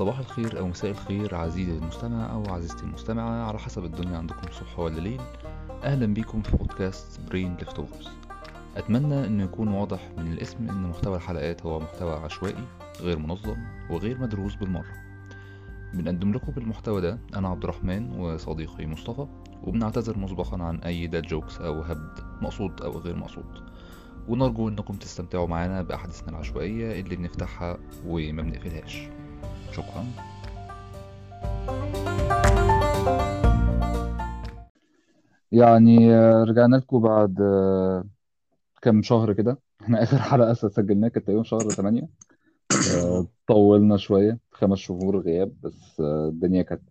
صباح الخير أو مساء الخير عزيزي المستمع أو عزيزتي المستمعة على حسب الدنيا عندكم صبح ولا ليل. أهلا بيكم في بودكاست Brain Leftovers أتمنى أنه يكون واضح من الاسم أن محتوى الحلقات هو محتوى عشوائي غير منظم وغير مدروس بالمرة. بنقدم لكم بالمحتوى ده أنا عبد الرحمن وصديقي مصطفى وبنعتذر مسبقا عن أي dad jokes أو هبد مقصود أو غير مقصود. ونرجو أنكم تستمتعوا معنا بأحاديثنا العشوائية اللي بنفتحها وما بنقفلهاش. شكرا. يعني آه، رجعنا لكم بعد آه، كام شهر كده. إحنا آخر حلقة سجلناها كانت تقريبا شهر 8 آه، طولنا شوية خمس شهور غياب بس الدنيا كانت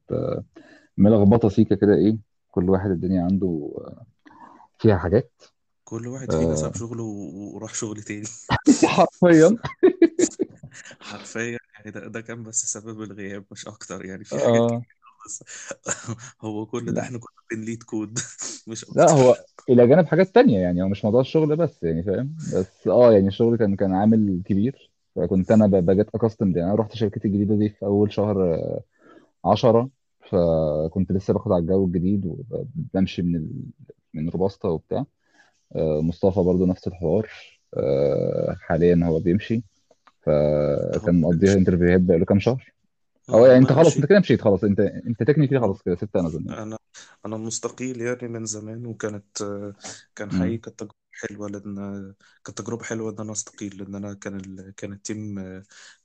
ملخبطة سيكة كده إيه كل واحد الدنيا عنده فيها حاجات. كل واحد فينا ساب شغله وراح شغل تاني. حرفيا. حرفيا يعني ده, ده كان بس سبب الغياب مش أكتر يعني في حاجات آه. كتير بس هو كل ده لا إحنا كنا بنليد كود مش لا أكتر. هو إلى جانب حاجات تانية يعني هو مش موضوع الشغل بس يعني فاهم؟ بس آه يعني الشغل كان كان عامل كبير فكنت أنا ب- بجيت اكاستمد يعني أنا رحت شركتي الجديدة دي في أول شهر آه، عشرة فكنت لسه باخد على الجو الجديد وبمشي من ال... من روباستا وبتاع. آه، مصطفى برضو نفس الحوار. آه، حاليا هو بيمشي. فكان مقضيها interviewهات بقاله كام شهر؟ أو آه يعني أنت خلاص أنت كده مشيت خلاص. أنت أنت technically خلاص كده سبت امازون يعني أنا أنا مستقيل يعني من زمان وكانت كان حقيقي كانت تجربة حلوة لأن كانت تجربة حلوة إن أنا أستقيل لأن أنا كان ال... كان ال team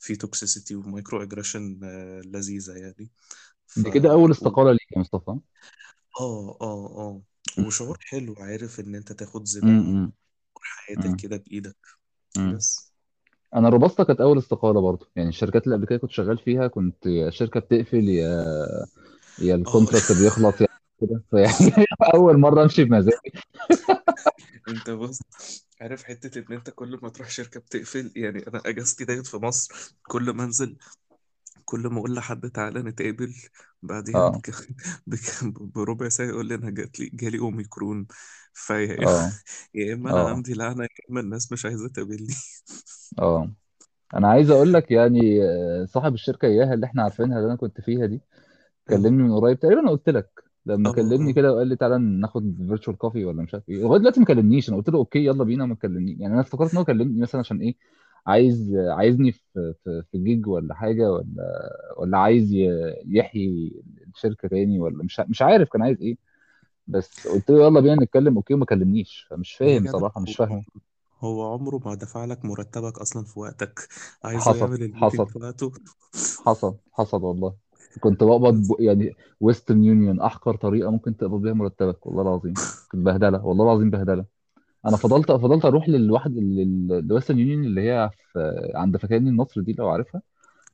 فيه toxicity و micro aggression لذيذة يعني. ف دي كده أول و... استقالة ليك يا مصطفى؟ آه آه آه. وشعور حلو عارف إن أنت تاخد زمام امم حياتك كده بإيدك. بس. أنا روباستا كانت أول استقالة برضو يعني الشركات اللي قبل كده كنت شغال فيها كنت يا الشركة بتقفل يا يا آه. ال contract بيخلص يعني كده. فيعني أول مرة أمشي بمزاجي أنت بص عارف حتة إن أنت كل ما تروح شركة بتقفل يعني أنا أجازتي ديت في مصر كل ما أنزل كل ما أقول لحد تعالى نتقابل بعديها آه. بك... بك... بربع ساعة يقول لي أنا جات لي جالي أوميكرون. فيا آه. يا إما أنا آه. عندي لعنة يا إما الناس مش عايزة تقابلني. آه. أنا عايز أقول لك يعني آه، صاحب الشركة إياها اللي إحنا عارفينها اللي أنا كنت فيها دي كلمني من قريب تقريبا قلت لك لما آه كلمني آه كده وقال لي تعالى ناخد virtual coffee ولا مش عارف إيه. لغاية دلوقتي ما كلمنيش أنا قلت له okay يلا بينا ما تكلمني يعني أنا افتكرت إن هو كلمني مثلا عشان إيه عايز عايزني في في في جيج ولا حاجة ولا ولا عايز ي- يحيي الشركة تاني ولا مش ع- مش عارف كان عايز إيه. بس قلت له يلا بينا نتكلم okay وما كلمنيش. فمش فاهم صراحة مش فاهم هو عمره ما دفع لك مرتبك أصلا في وقتك. عايزه حصل يعمل ال meeting حصل. في وقته. حصل حصل والله. كنت بقبض ب... يعني ويسترن يونيون أحقر طريقة ممكن تقبض بيها مرتبك والله العظيم. كانت بهدلة والله العظيم بهدلة. أنا فضلت فضلت أروح للواحد الويسترن يونيون اللي هي في عند فكاني النصر دي لو عارفها.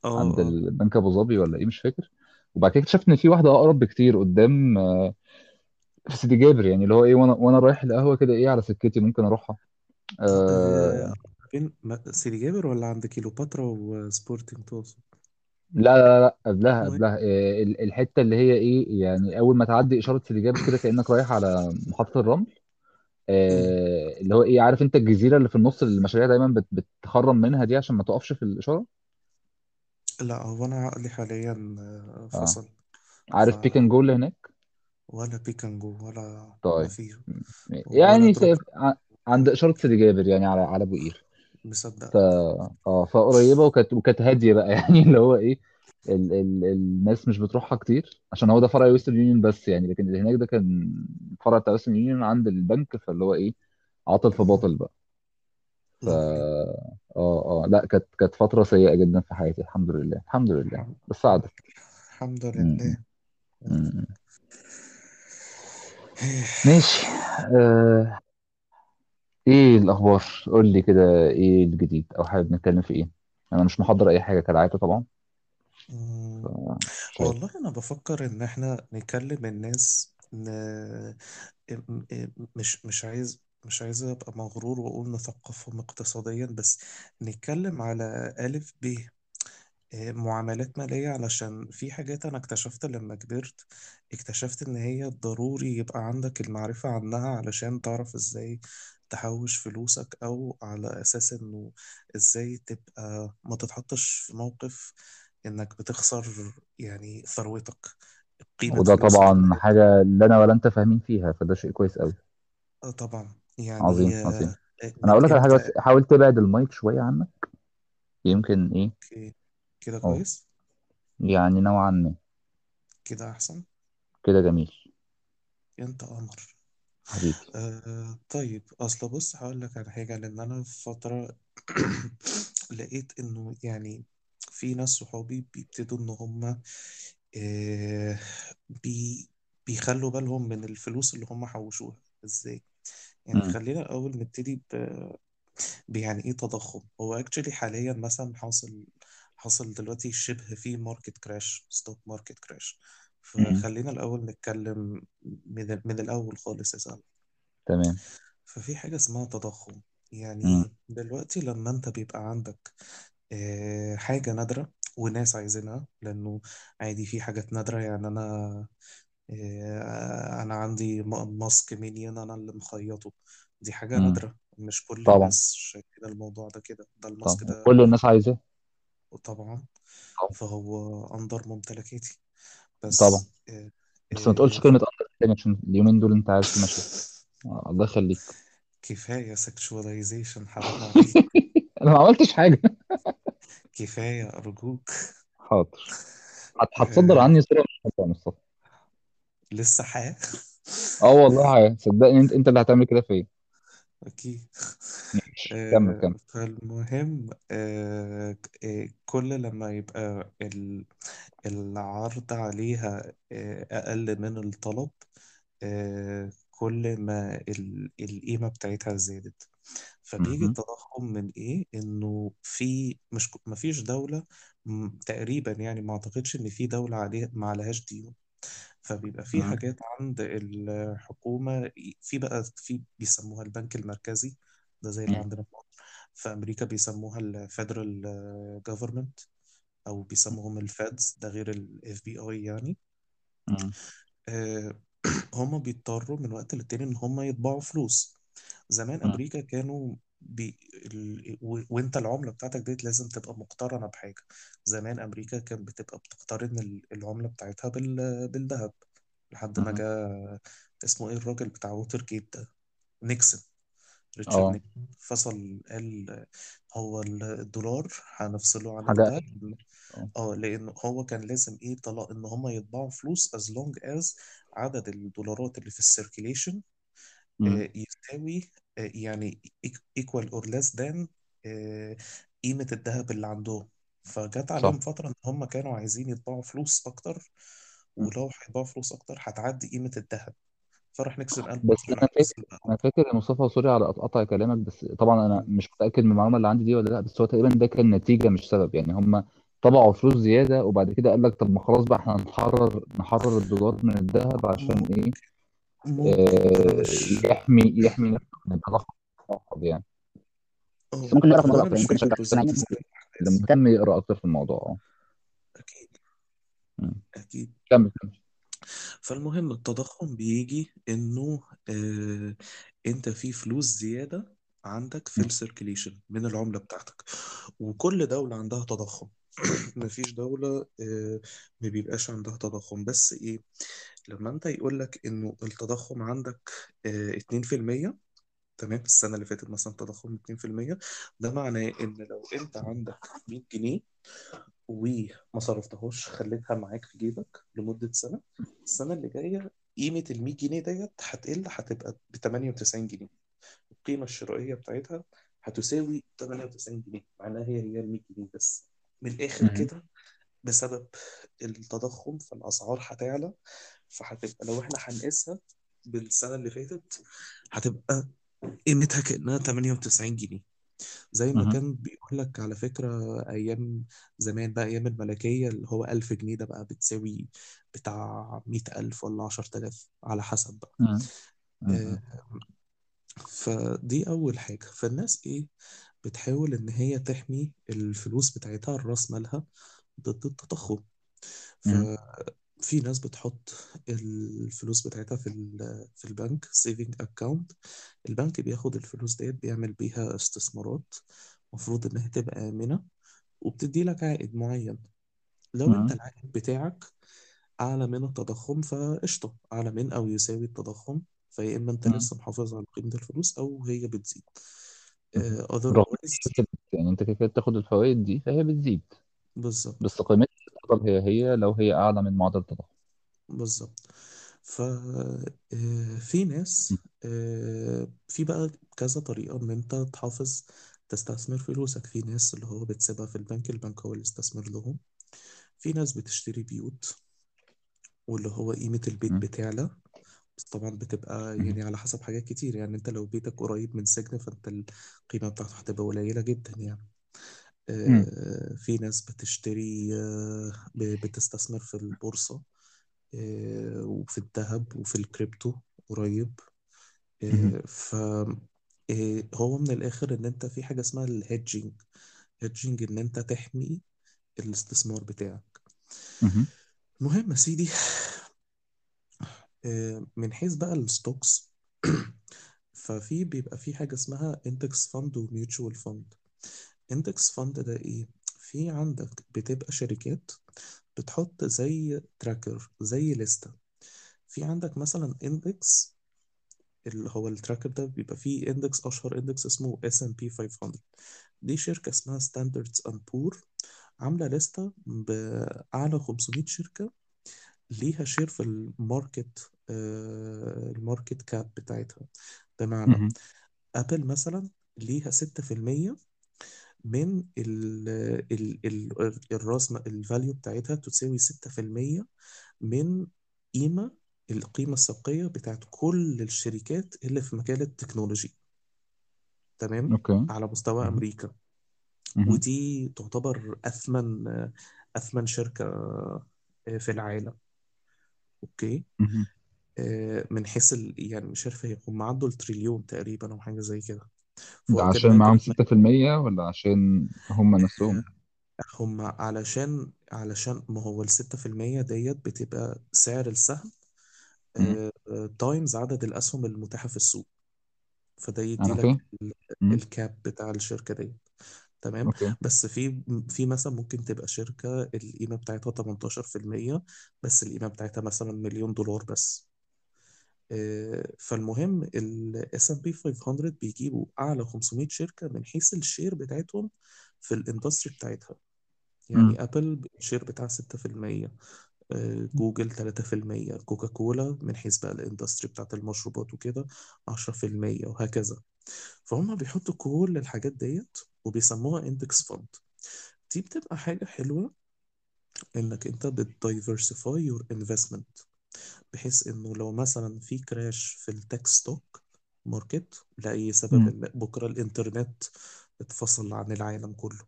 عند آه البنك أبو ظبي ولا إيه مش فاكر. وبعد كده اكتشفت إن في واحدة أقرب بكتير قدام آه، في سيدي جابر يعني اللي هو إيه وأنا وأنا رايح القهوة كده إيه على سكتي ممكن أروحها. آه، أه فين؟ ما- سيدي جابر ولا عند كيلوباترا وسبورتنج توصل لا لا لا قبلها اسمه إيه؟ قبلها. آه، ال- الحتة اللي هي إيه يعني أول ما تعدي إشارة سيدي جابر كده كأنك رايح على محطة الرمل. مم. آه، اللي هو إيه عارف أنت الجزيرة اللي في النص اللي المشاريع دايما بت- بتخرم منها دي عشان ما تقفش في الإشارة؟ لا هو أنا عقلي حاليا آه، آه. فصل. ف عارف بيك اند جو اللي هناك؟ ولا بيكانجو ولا ما طيب فيه ولا يعني تروح ع- عند إشارة سيدي جابر يعني على على أبو قير ف مصدقك آه فقريبة وكانت وكانت هادية بقى يعني اللي هو إيه ال ال الناس مش بتروحها كتير عشان هو ده فرع ويسترن يونيون بس يعني لكن اللي هناك ده كان فرع بتاع ويسترن يونيون عند البنك فاللي هو إيه عاطل في. باطل بقى. ف آه آه لا كانت كانت فترة سيئة جدا في حياتي الحمد لله الحمد لله بس عدت الحمد لله. ماشي. آه إيه الأخبار؟ قول لي كده إيه الجديد أو حابب نتكلم في إيه؟ أنا مش محضر أي حاجة كالعادة طبعا. مم. مش عارف والله أنا بفكر إن إحنا نكلم الناس ن... م- م- مش مش عايز مش عايز أبقى مغرور وأقول نثقفهم اقتصاديا بس نتكلم على ألف ب. آه، معاملات مالية علشان في حاجات أنا اكتشفت لما كبرت اكتشفت إن هي ضروري يبقى عندك المعرفة عنها علشان تعرف إزاي تحوش فلوسك أو على أساس إنه إزاي تبقى ما تتحطش في موقف إنك بتخسر يعني ثروتك قيمة وده فلوسك. طبعا حاجة لا أنا ولا أنت فاهمين فيها فده شيء كويس أوي. آه طبعا. عظيم يعني عظيم آه، أنا أقول لك على حاجة بس إمتى حاول تبعد المايك شوية عنك. يمكن إيه؟ okay. كده أه كويس؟ يعني نوعا ما. كده أحسن؟ كده جميل. أنت قمر حبيبي آه طيب أصل بص هقول لك على حاجة لأن أنا في فترة لقيت إنه يعني في ناس صحابي بيبتدوا إن هم آه بي بيخلوا بالهم من الفلوس اللي هم حوشوها إزاي يعني مم. خلينا الأول نبتدي ب- بيعني إيه تضخم هو actually حاليا مثلا حاصل حاصل دلوقتي شبه في market crash stock market crash. فخلينا الأول نتكلم من, من الأول خالص يا سلام تمام. ففي حاجة اسمها تضخم. يعني مم. دلوقتي لما انت بيبقى عندك آه، حاجة نادرة وناس عايزينها لأنه عادي في حاجات نادرة. يعني أنا آه، أنا عندي م- ماسك مينيون أنا اللي مخيطه. دي حاجة مم. نادرة. مش كل طبعا. الناس شايفين الموضوع ده كده. ده طبعا. الماسك ده وكل الناس عايزاه. طبعا. طبعا. فهو أندر ممتلكاتي. طبعا. بس آه، بس ما تقولش آه، كلمة أندر تاني عشان اليومين دول أنت عارف المشاكل آه، الله يخليك. كفاية سexualization حرام عليك. أنا ما عملتش حاجة. كفاية أرجوك حاضر. هت- هتصدر آه، عني صورة مش حلوة يا مصطفى. لسه حياة؟ آه والله صدقني انت أنت اللي هتعمل كده فيا. أكيد. ماشي كمل آه، كمل فالمهم آه، آه، كل لما يبقى ال- العرض عليها آه، أقل من الطلب آه، كل ما ال- القيمة بتاعتها زادت فبيجي مهم. التضخم من إيه؟ إنه في مش ك- مفيش دولة م- تقريبا يعني ما أعتقدش إن في دولة عليها ما عليهاش ديون فبيبقى في. حاجات عند الحكومة في بقى في بيسموها البنك المركزي ده زي اللي. عندنا في مصر في أمريكا بيسموها ال federal government أو بيسموهم ال feds ده غير ال FBI يعني مم. آه، هم بيضطروا من وقت للتاني إن هم يطبعوا فلوس زمان مم. أمريكا كانوا بي... ال... و... وأنت العملة بتاعتك ديت لازم تبقى مقترنة بحاجة زمان أمريكا كانت بتبقى بتقترن ال- العملة بتاعتها بال... بالذهب لحد ما مم. جاء اسمه إيه الراجل بتاع ووتر جيت ده نيكسون ريتشارد آه. نيكسون فصل قال هو الدولار هنفصله عن حاجة الذهب آه. آه لأن هو كان لازم إيه طلع إن هم يطبعوا فلوس as long as عدد الدولارات اللي في ال circulation مم. يساوي آه، يعني equal or less than آه، قيمة الذهب اللي عندهم. فجت صح. عليهم فترة إن هم كانوا عايزين يطبعوا فلوس أكتر مم. ولو هيطبعوا فلوس أكتر هتعدي قيمة الذهب. فراح نيكسون قال بس أنا فاكر أنا فاكر يا مصطفى sorry على قطع كلامك بس طبعا أنا. مش متأكد من المعلومة اللي عندي دي ولا لأ بس هو تقريبا ده كان نتيجة مش سبب. يعني هم طبعوا فلوس زيادة وبعد كده قال لك طب ما خلاص بقى إحنا نحرر نحرر الدولار من الذهب عشان إيه؟ ممكن آه مش يحمي يحمي نفسه من التضخم يعني. بس ممكن نعرف هو الموضوع مش ممكن فاكر نشجع بالظبط. سير اللي مهتم يقرأ أكتر في الموضوع. آه أكيد. مم. أكيد. كمل كمل. فالمهم التضخم بيجي إنه آه أنت في فلوس زيادة عندك في مم. السيركيليشن من العملة بتاعتك وكل دولة عندها تضخم مفيش دولة آه ما بيبقاش عندها تضخم بس إيه لما أنت يقول لك إنه التضخم عندك آه 2% تمام السنة اللي فاتت مثلا تضخم 2% ده معناه إن لو أنت عندك 100 جنيه وما صرفتهاش خليتها معاك في جيبك لمدة سنة. السنة اللي جاية قيمة ال 100 جنيه ديت هتقل هتبقى ب 98 جنيه. القيمة الشرائية بتاعتها هتساوي 98 جنيه معناها هي هي ال 100 جنيه بس. من الآخر. كده بسبب التضخم فالأسعار هتعلى فهتبقى لو إحنا هنقيسها بالسنة اللي فاتت هتبقى قيمتها كأنها 98 جنيه. زي ما. كان بيقول لك على فكرة أيام زمان بقى أيام الملكية اللي هو ألف جنيه ده بقى بتساوي بتاع مية ألف ولا عشر تلاف على حسب بقى. آه،. فدي أول حاجة فالناس إيه بتحاول إن هي تحمي الفلوس بتاعتها الرأس مالها ضد التضخم مم. ففي ناس بتحط الفلوس بتاعتها في في البنك saving account البنك بياخد الفلوس ديت بيعمل بيها استثمارات المفروض إنها تبقى آمنة وبتدي لك عائد معين لو أنت. العائد بتاعك أعلى من التضخم فقشطة أعلى من أو يساوي التضخم فيا إما أنت. لسه محافظ على قيمة الفلوس أو هي بتزيد مم. آه، يعني أنت كده كده بتاخد الفوائد دي فهي بتزيد بالظبط بس قيمتها تفضل هي هي لو هي أعلى من معدل التضخم. بالظبط. ف آه، في ناس آه، في بقى كذا طريقة إن أنت تحافظ تستثمر فلوسك. في ناس اللي هو بتسيبها في البنك البنك هو اللي يستثمر لهم. في ناس بتشتري بيوت واللي هو قيمة البيت. بتعلى. بس طبعا بتبقى. يعني على حسب حاجات كتير. يعني أنت لو بيتك قريب من سجن فأنت القيمة بتاعته هتبقى قليلة جدا يعني. في ناس بتشتري آه، بتستثمر في البورصة آه، وفي الذهب وفي الكريبتو قريب. آه، ف آه، هو من الآخر إن أنت في حاجة اسمها ال hedging hedging إن أنت تحمي الاستثمار بتاعك. المهم يا سيدي. آه، من حيث بقى ال stocks ففي بيبقى في حاجة اسمها index fund و mutual fund index fund ده إيه؟ في عندك بتبقى شركات بتحط زي tracker زي لستة في عندك مثلا index اللي هو ال tracker ده بيبقى فيه index أشهر index اسمه S&P 500 دي شركة اسمها Standards and Poor عاملة لستة بأعلى 500 شركة ليها share في ال market آه ال market cap بتاعتها. بمعنى. ابل مثلا ليها 6% من ال ال ال الراس ال value بتاعتها تساوي 6% من قيمة القيمة السوقية بتاعت كل الشركات اللي في مجال technology. تمام؟ okay. على مستوى. أمريكا. مم. ودي تعتبر أثمن أثمن شركة في العالم. okay? مم. آه، من حيث ال... يعني مش عارف هي هم عدوا التريليون تقريبا أو حاجة زي كده. ده عشان معاهم كانت ستة في المية ولا عشان هم نفسهم؟ هم علشان علشان ما هو الستة في المية ديت بتبقى سعر السهم مم. times عدد الأسهم المتاحة في السوق. فده يدي لك مم. ال cap بتاع الشركة دي تمام؟ okay. بس في في مثلا ممكن تبقى شركة القيمة بتاعتها 18% بس القيمة بتاعتها مثلا مليون دولار بس. آه، فالمهم ال S&P 500 بيجيبوا أعلى 500 شركة من حيث ال share بتاعتهم في ال industry بتاعتها. يعني أبل ال share بتاعها 6% آه، جوجل 3% كوكاكولا من حيث بقى ال industry بتاعت المشروبات وكده 10% وهكذا. فهم بيحطوا كل الحاجات ديت وبيسموها index fund دي بتبقى حاجة حلوة إنك أنت بت diversify your investment بحيث إنه لو مثلا في crash في ال tech stock market مم. سبب ما بكرة الإنترنت اتفصل عن العالم كله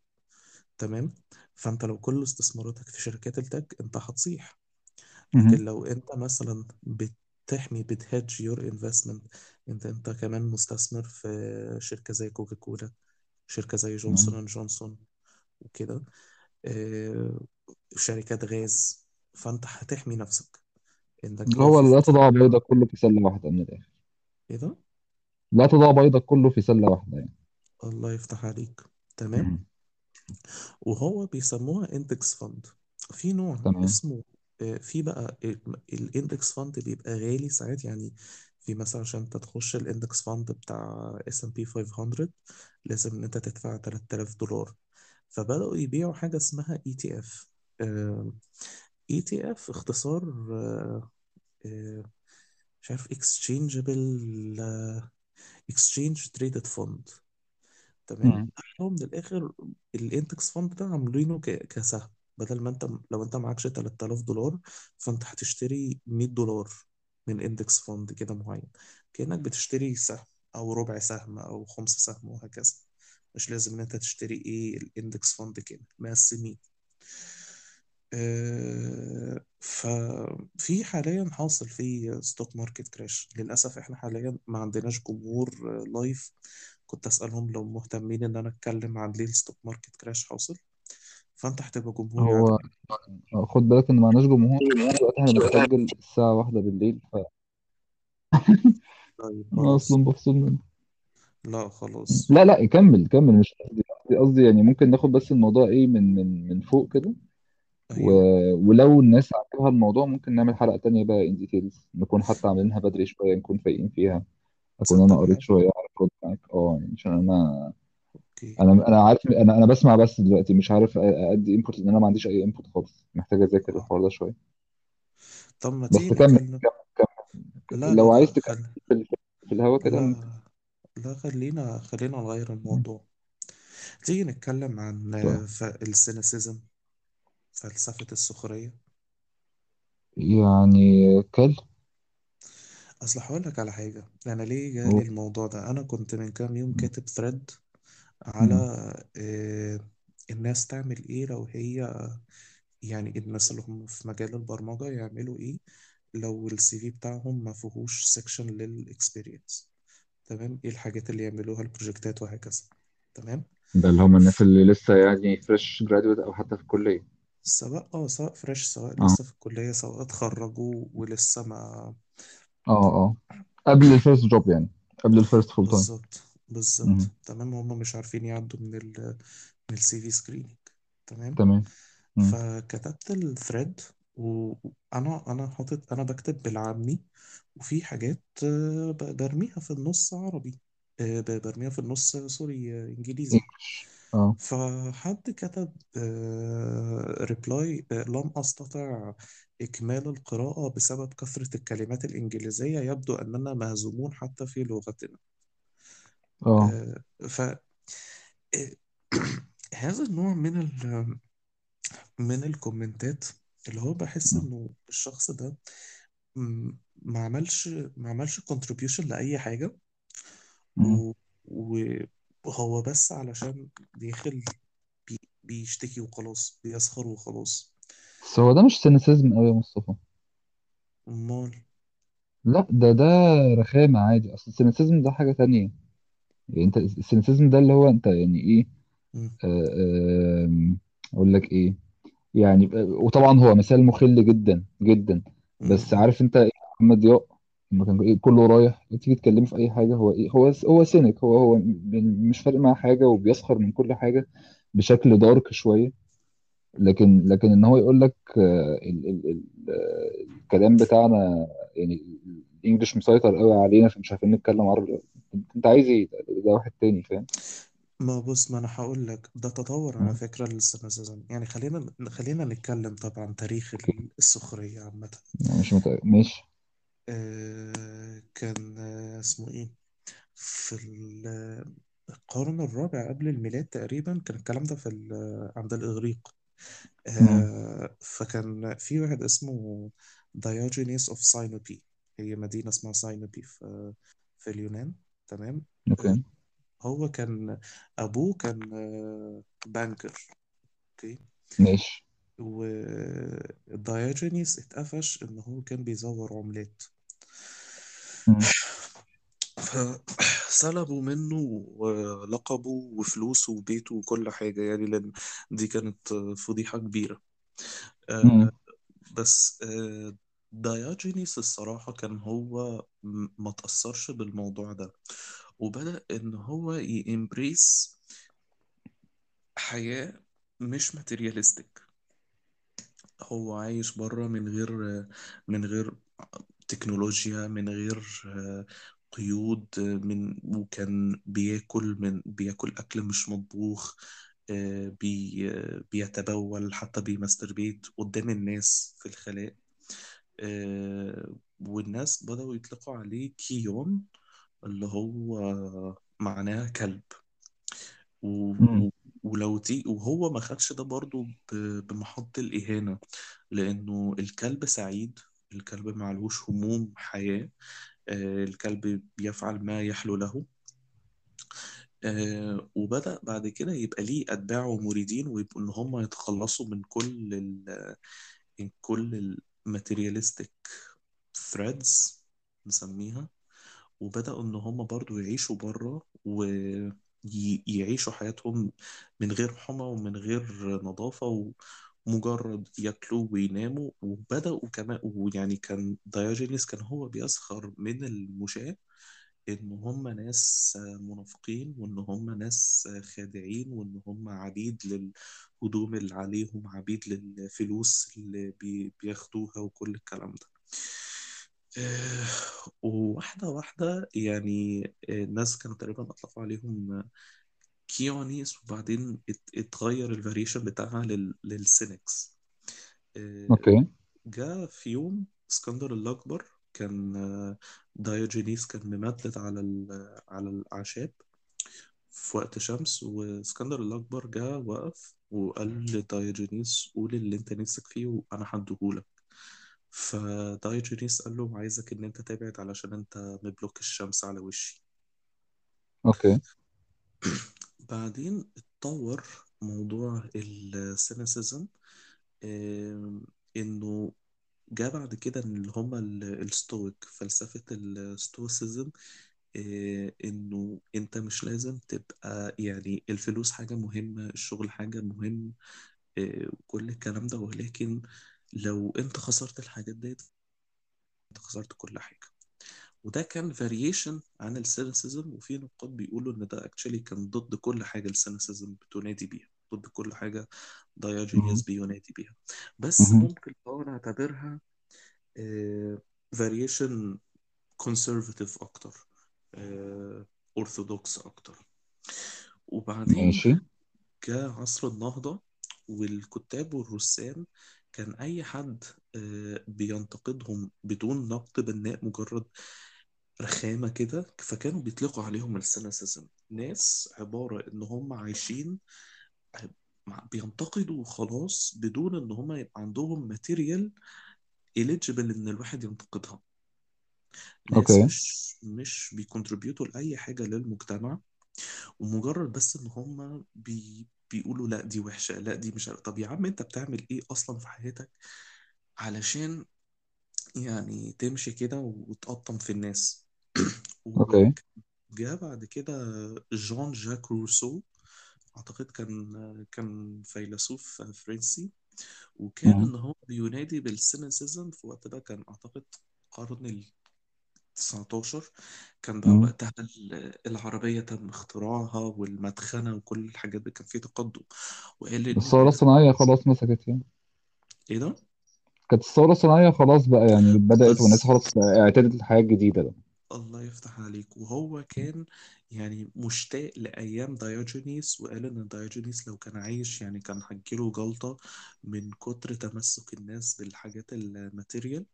تمام فأنت لو كل استثماراتك في شركات ال tech أنت هتصيح لكن. لو أنت مثلا بتحمي بت hedge your investment انت أنت كمان مستثمر في شركة زي كوكاكولا شركة زي Johnson. and Johnson وكده آه، شركات غاز فأنت هتحمي نفسك انك اللي هو لا تضع بيضك كله في سلة واحدة من الآخر. إيه ده؟ لا تضع بيضك كله في سلة واحدة يعني. الله يفتح عليك. تمام. مم. وهو بيسموها index fund في نوع تمام. اسمه آه، في بقى ال index fund بيبقى غالي ساعات. يعني في مثلا عشان انت تخش ال index fund بتاع S&P 500 لازم إن انت تدفع 3000 دولار. فبدأوا يبيعوا حاجة اسمها اي تي اف اي تي اف اختصار آه، آه، مش عارف exchangeable exchange traded fund تمام. هو من الآخر ال index fund ده عاملينه ك- كسهم. بدل ما أنت لو أنت معكش 3000 دولار فأنت هتشتري 100 دولار من index fund كده معين. كأنك بتشتري سهم أو ربع سهم أو خمس سهم وهكذا. مش لازم إن أنت تشتري إيه ال index fund كامل مقسمين. ففي حاليا حاصل في stock market crash للأسف إحنا حاليا ما عندناش جمهور آه، live كنت أسألهم لو مهتمين إن أنا أتكلم عن ليه ال stock market crash حاصل. فأنت هتبقى جمهور يعني. هو خد بالك إن معناش جمهور. دلوقتي إحنا بنسجل الساعة واحدة بالليل طيب فأنا خلاص. أصلا مفصول منه. لا خلاص. لا لا كمل كمل. مش قصدي قصدي يعني ممكن ناخد بس الموضوع إيه من من من فوق كده. و... أيوه. ولو الناس عجبها الموضوع ممكن نعمل حلقة تانية بقى in details نكون حتى عاملينها بدري شوية نكون فايقين فيها. أكون أنا تصدق قريت حلو شوية أعرف ارد معاك. آه يعني عشان أنا okay. أنا أنا عارف أنا أنا بسمع بس دلوقتي مش عارف أ- أدي input لأن أنا ما عنديش أي input خالص. محتاج أذاكر آه. الحوار ده شوية. طب ما تيجي بس كمل نتكلم. كمل لا كمل. لا لو عايز لا تكمل خل... في ال- في الهوا كده ممكن. لا لا خلينا خلينا نغير الموضوع. تيجي نتكلم عن طيب. آه، ف- ال cynicism؟ فلسفة السخرية؟ يعني كل. أصل هقول لك على حاجة. أنا ليه جالي. الموضوع ده؟ أنا كنت من كام يوم كاتب thread على مم. آه، الناس تعمل إيه لو هي يعني الناس اللي هم في مجال البرمجة يعملوا إيه لو ال CV بتاعهم ما فيهوش section لل experience تمام؟ إيه الحاجات اللي يعملوها؟ البروجكتات وهكذا. تمام؟ ده اللي هم الناس اللي لسه يعني fresh graduate أو حتى في الكلية. سواء آه سواء fresh سواء آه. لسه في الكلية سواء اتخرجوا ولسه ما آه آه. قبل ال first job يعني قبل ال first full time بالظبط بالظبط. تمام هم مش عارفين يعدوا من ال من ال CV screening تمام؟ تمام. مم. فكتبت ال thread وأنا أنا حاطط أنا بكتب بالعامي وفي حاجات آه، ب- برميها في النص عربي. آه، ب- برميها في النص سوري آه، إنجليزي. آه فحد كتب reply لم أستطع إكمال القراءة بسبب كثرة الكلمات الإنجليزية يبدو أننا مهزومون حتى في لغتنا آه آه، ف آه، هذا النوع من ال من الكومنتات اللي هو بحس. إنه الشخص ده م- ما عملش ما عملش contribution لأي حاجة مم. و- وهو بس علشان داخل بي بيشتكي وخلاص بيسخر وخلاص. بس هو ده مش cynicism قوي يا مصطفى. أمال؟ لا ده ده رخامة عادي. أصل ال cynicism ده حاجة تانية. يعني أنت ال cynicism ده اللي هو أنت يعني إيه مم. آه، آم، أقول لك إيه. يعني وطبعا هو مثال مخل جدا جدا. بس. عارف أنت إيه محمد؟ ضياء لما كان إيه كله رايح. تيجي تكلمه في أي حاجة. هو إيه هو هو سينيك. هو هو م- مش فارق معاه حاجة وبيسخر من كل حاجة بشكل دارك شوية. لكن لكن إن هو يقول لك آه، ال ال ال آه، الكلام بتاعنا يعني الإنجليش مسيطر قوي علينا فمش عارفين نتكلم عربي. أنت عايز إيه؟ ده ده واحد تاني فاهم؟ ما بص ما أنا هقول لك. ده تطور على فكرة لل cynicism يعني خلينا خلينا نتكلم طبعا تاريخ أوكي. ال- السخرية عامة. يعني مش متأكد ماشي. كان آه اسمه إيه؟ في ال- القرن الرابع قبل الميلاد تقريبا كان الكلام ده في ال- عند الإغريق. آه فكان في واحد اسمه دايوجينيس of ساينوبي هي مدينة اسمها ساينوبي في في اليونان. تمام؟ آه، أوكي. هو كان أبوه كان آه، banker. أوكي؟ ماشي. وديوجينيس اتقفش إن هو كان بيزور عملات. فسلبوا منه آه، لقبه وفلوسه وبيته وكل حاجة يعني لأن دي كانت آه، فضيحة كبيرة. آه، بس آه، ديوجينيس الصراحة كان هو م- ما تأثرش بالموضوع ده. وبدأ إن هو ي embrace حياة مش materialistic هو عايش بره من غير من غير تكنولوجيا من غير آه، قيود آه، من وكان بياكل من بياكل أكل مش مطبوخ آه، بي بيتبول حتى بي masturbate قدام الناس في الخلاء والناس بدأوا يطلقوا عليه كيون اللي هو معناه كلب و... ولو تي وهو ما خدش ده برضو. بمحط الإهانة لأنه الكلب سعيد الكلب معلوش هموم حياة آه الكلب بيفعل ما يحلو له. آه وبدأ بعد كده يبقى ليه أتباع ومريدين ويبقوا إن هم يتخلصوا من كل ال... من كل ال materialistic threads نسميها. وبدأوا إن هم برضو يعيشوا بره ويعيشوا حياتهم من غير حمام ومن غير نظافة ومجرد ياكلوا ويناموا وبدأوا كمان ويعني كان ديوجينيس كان هو بيسخر من المشاة إن هم ناس منافقين وإن هم ناس خادعين وإن هم عبيد للهدوم اللي عليهم عبيد للفلوس اللي بي- بياخدوها وكل الكلام ده. آه، وواحدة واحدة يعني آه، الناس كانوا تقريبا أطلقوا عليهم كيونيس وبعدين ات- اتغير ال variation بتاعها لل... لل cynics. آه، أوكي. جاء في يوم اسكندر الأكبر كان آه، دايوجينيس كان ممدد على ال... على الأعشاب في وقت شمس واسكندر الأكبر جاء وقف وقال لدايوجينيس قول اللي أنت نفسك فيه وأنا هديهولك. فدايوجينيس قال له عايزك إن أنت تبعد علشان أنت م block الشمس على وشي. أوكي. بعدين اتطور موضوع ال cynicism إنه جاء بعد كده إن اللي هم ال- ال stoic فلسفة ال stoicism آه، إنه أنت مش لازم تبقى يعني الفلوس حاجة مهمة الشغل حاجة مهم آه، كل الكلام ده ولكن لو أنت خسرت الحاجات ديت أنت خسرت كل حاجة. وده كان variation عن ال cynicism وفي نقاد بيقولوا إن ده actually كان ضد كل حاجة ال cynicism بتنادي بيها ضد كل حاجة دايوجينيس. بينادي بيها بس. ممكن آه نعتبرها variation conservative أكتر اورثودوكس أكتر وبعدين ماشي جاء عصر النهضة والكتاب والرسام كان أي حد آه، بينتقدهم بدون نقد بناء مجرد رخامة كده فكانوا بيطلقوا عليهم ال cynicism ناس عبارة إن هم عايشين بينتقدوا وخلاص بدون إن هم يبقى عندهم material eligible إن الواحد ينتقدها. ناس أوكي. مش مش بي contribute وا لأي حاجة للمجتمع ومجرد بس إن هم بي بيقولوا لأ دي وحشة لأ دي مش عارف. طب يا عم أنت بتعمل إيه أصلا في حياتك علشان يعني تمشي كده وتقطم في الناس؟ أوكي وجاء بعد كده جون جاك روسو أعتقد كان كان فيلسوف فرنسي وكان. إن هو بينادي بال cynicism في وقت ده كان أعتقد القرن ال 19 كان بقى. وقتها ال- العربية تم اختراعها والمدخنة وكل الحاجات دي كان في تقدم وقال إن الثورة الصناعية خلاص مسكت يعني إيه ده؟ كانت الثورة الصناعية خلاص بقى يعني بدأت والناس بس خلاص اعتادت الحياة الجديدة بقى الله يفتح عليك. وهو كان يعني مشتاق لأيام دايوجينيس وقال إن دايوجينيس لو كان عايش يعني كان هتجيله جلطة من كتر تمسك الناس بالحاجات ال material.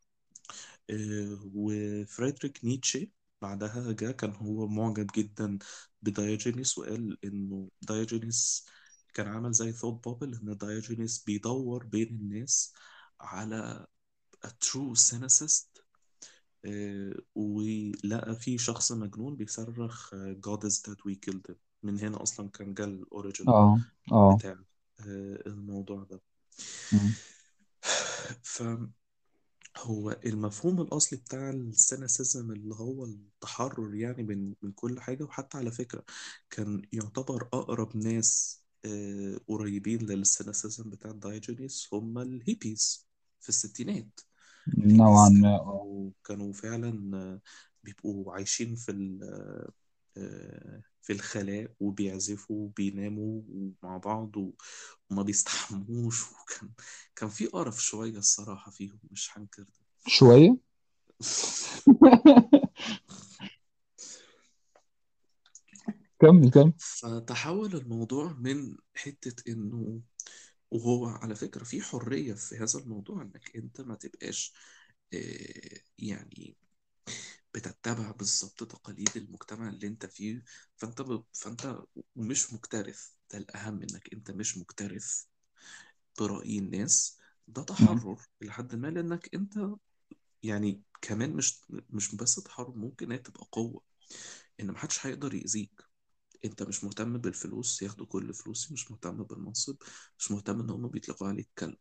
آه، وفريدريك نيتشه بعدها جاء كان هو معجب جدا بدايوجينيس وقال إنه دايوجينيس كان عمل زي ثوت بابل إن دايوجينيس بيدور بين الناس على a true cynicist ولقى في شخص مجنون بيصرخ آه، God is that we killed him. من هنا أصلا كان جه الأوريجين آه آه. بتاع آه، الموضوع ده. مم. فهو المفهوم الأصلي بتاع السينيسيزم اللي هو التحرر يعني من من كل حاجة وحتى على فكرة كان يعتبر أقرب ناس آه، قريبين لل cynicism بتاع دايجونيس هم الهيبيز في الستينات. نوعا ما آه كانوا كانوا فعلا آه، بيبقوا عايشين في ال- آه، آه، في الخلاء وبيعزفوا وبيناموا مع بعض وما بيستحموش. وكان كان في قرف شوية الصراحة فيهم مش هنكر ده. شوية؟ كمل كمل. فتحول الموضوع من حتة إنه وهو على فكرة في حرية في هذا الموضوع إنك أنت ما تبقاش آه، يعني بتتبع بالظبط تقاليد المجتمع اللي أنت فيه. فأنت ب... فأنت مش مكترث. ده الأهم إنك أنت مش مكترث برأي الناس. ده. تحرر لحد ما لأنك أنت يعني كمان مش مش بس تحرر ممكن هي تبقى قوة. إن محدش هيقدر يأذيك. أنت مش مهتم بالفلوس ياخدوا كل فلوسي مش مهتم بالمنصب مش مهتم إن هم بيطلقوا عليك كلب.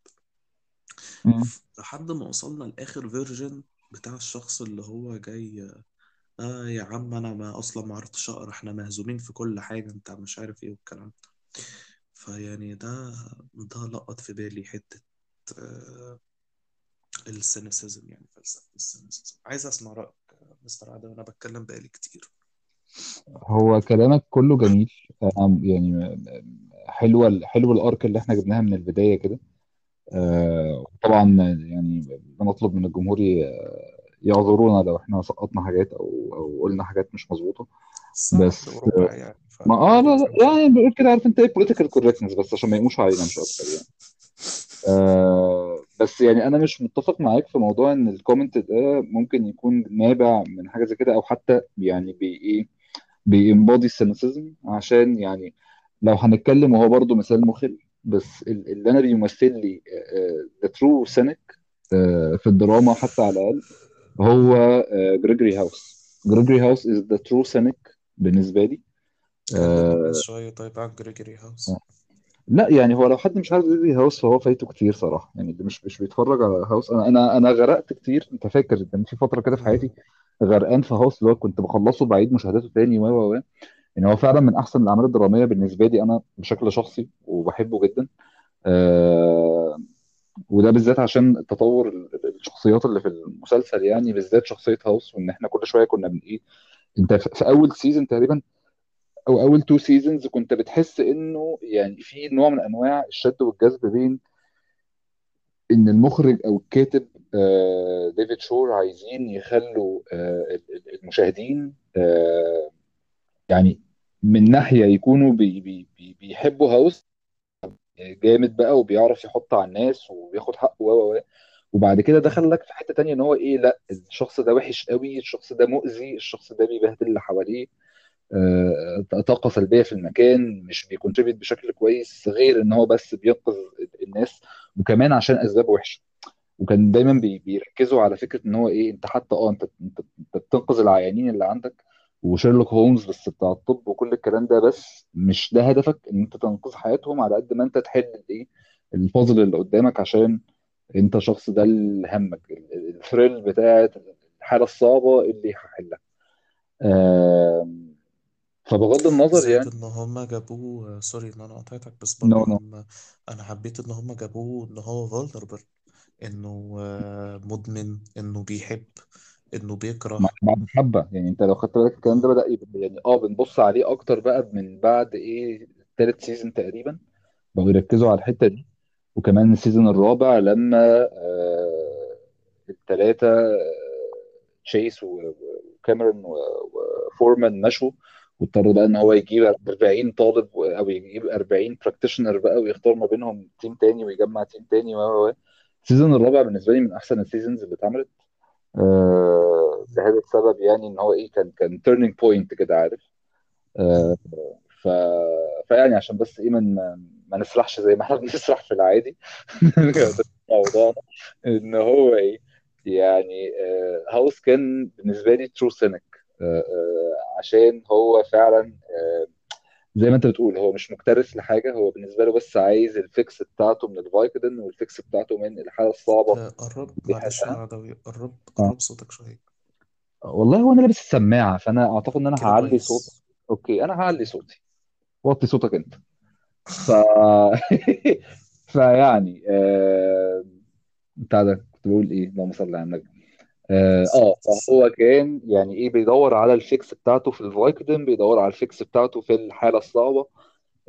لحد ما وصلنا لآخر فيرجن بتاع الشخص اللي هو جاي آه يا عم أنا ما أصلا ما عرفتش أقرأ إحنا مهزومين في كل حاجة أنت مش عارف إيه والكلام ده. فيعني ده ده لقط في بالي حتة آه ال cynicism يعني فلسفة ال cynicism. عايز أسمع رأيك آه، مستر عادل وأنا بتكلم بقالي كتير. هو كلامك كله جميل. أنا يعني حلوة حلو ال arc اللي إحنا جبناها من البداية كده. آه، طبعا يعني بنطلب من الجمهور ي- يعذرونا لو إحنا سقطنا حاجات أو أو قلنا حاجات مش مظبوطة. بس وربع يعني ما آه لا لا يعني بيقول كده عارف أنت إيه؟ political correctness بس عشان ما يقوموش علينا مش أكتر يعني. آه بس يعني أنا مش متفق معاك في موضوع إن ال comment ده ممكن يكون نابع من حاجة زي كده أو حتى يعني بي إيه بي embody ال cynicism عشان يعني لو هنتكلم وهو برضو مثال مخل بس ال- اللي أنا بيمثل لي the true cynic في الدراما حتى على الأقل هو جريجوري هاوس جريجوري هاوس is the true cynic بالنسبة لي. آه، شوية طيب عن جريجوري هاوس لا يعني هو لو حد مش عارف جريجوري هاوس فهو فايته كتير صراحة. يعني اللي مش مش بيتفرج على هاوس أنا أنا أنا غرقت كتير. أنت فاكر كان في فترة كده في. حياتي غرقان في هاوس اللي هو كنت بخلصه بعيد مشاهداته تاني و و و. يعني هو فعلا من أحسن الأعمال الدرامية بالنسبة لي أنا بشكل شخصي وبحبه جدا. آه وده بالذات عشان تطور ال- ال- الشخصيات اللي في المسلسل يعني بالذات شخصية هاوس وإن إحنا كل شوية كنا من إيه أنت في أول season تقريبا أو أول two seasons كنت بتحس إنه يعني في نوع من أنواع الشد والجذب بين إن المخرج أو الكاتب آه ديفيد شور عايزين يخلوا آه ال- ال- المشاهدين آه يعني من ناحية يكونوا بي بي بي بيحبوا هاوس جامد بقى وبيعرف يحط على الناس وبياخد حقه و و. وبعد كده. دخل لك في حتة تانية إن هو إيه لأ الشخص ده وحش قوي الشخص ده مؤذي الشخص ده بيبهدل اللي حواليه طاقة سلبية في المكان مش بي contribute بشكل كويس غير إن هو بس بينقذ الناس وكمان عشان أسباب وحشة. وكان دايما بيركزوا على فكرة إن هو إيه أنت حتى آه أنت أنت بتنقذ العيانين اللي عندك وشيرلوك هولمز بس بتاع الطب وكل الكلام ده بس مش ده هدفك إن أنت تنقذ حياتهم على قد ما أنت تحل الايه البازل اللي قدامك عشان أنت شخص ده اللي همك ال- ال- ال thrill بتاعت الحالة الصعبة اللي هحلها آم، فبغض النظر زائد يعني إن هما جابوه. sorry إن أنا قطعتك بس no برضو no هم أنا حبيت إن هما جابوه إن هو vulnerable إنه آه، مدمن إنه بيحب إنه بيكره. بعد حبه يعني أنت لو خدت بالك الكلام ده بدأ يبقى يعني آه بنبص عليه أكتر بقى من بعد إيه تالت season تقريبا. بقوا يركزوا. على الحتة دي. وكمان ال season الرابع لما آه الثلاثه تشيس و- و- وكاميرون و- وفورمان مشوا. واضطر بقى إن هو. يجيب 40 طالب أو يجيب 40 practitioner بقى ويختار ما بينهم team تاني ويجمع team تاني و و. ال season الرابع بالنسبة لي من أحسن ال seasons اللي اتعملت آه السبب يعني إن هو إيه كان كان turning point كده عارف آه. ف فيعني عشان بس إيه من ما نسرحش زي ما إحنا بنسرح في العادي لموضوعنا إن هو إيه يعني آه هاوس كان بالنسبة لي true cynic آه آه عشان هو فعلا آه زي ما انت بتقول هو مش مكترث لحاجة هو بالنسبة له بس عايز ال fix بتاعته من الفايكدن وال fix بتاعته من الحالة الصعبة. قرب معلش عدوي قرب آه. قرب صوتك شوية. والله هو أنا لابس السماعة فأنا أعتقد إن أنا كده هعلي صوتي كويس okay أنا هعلي صوتي. وطي صوتك أنت. ف فيعني آه... بتاع ده كنت بقول إيه؟ اللهم صل على النبي. آه آه، الصلاة فهو كان يعني إيه بيدور على ال fix بتاعته في الفايكدن بيدور على ال fix بتاعته في الحالة الصعبة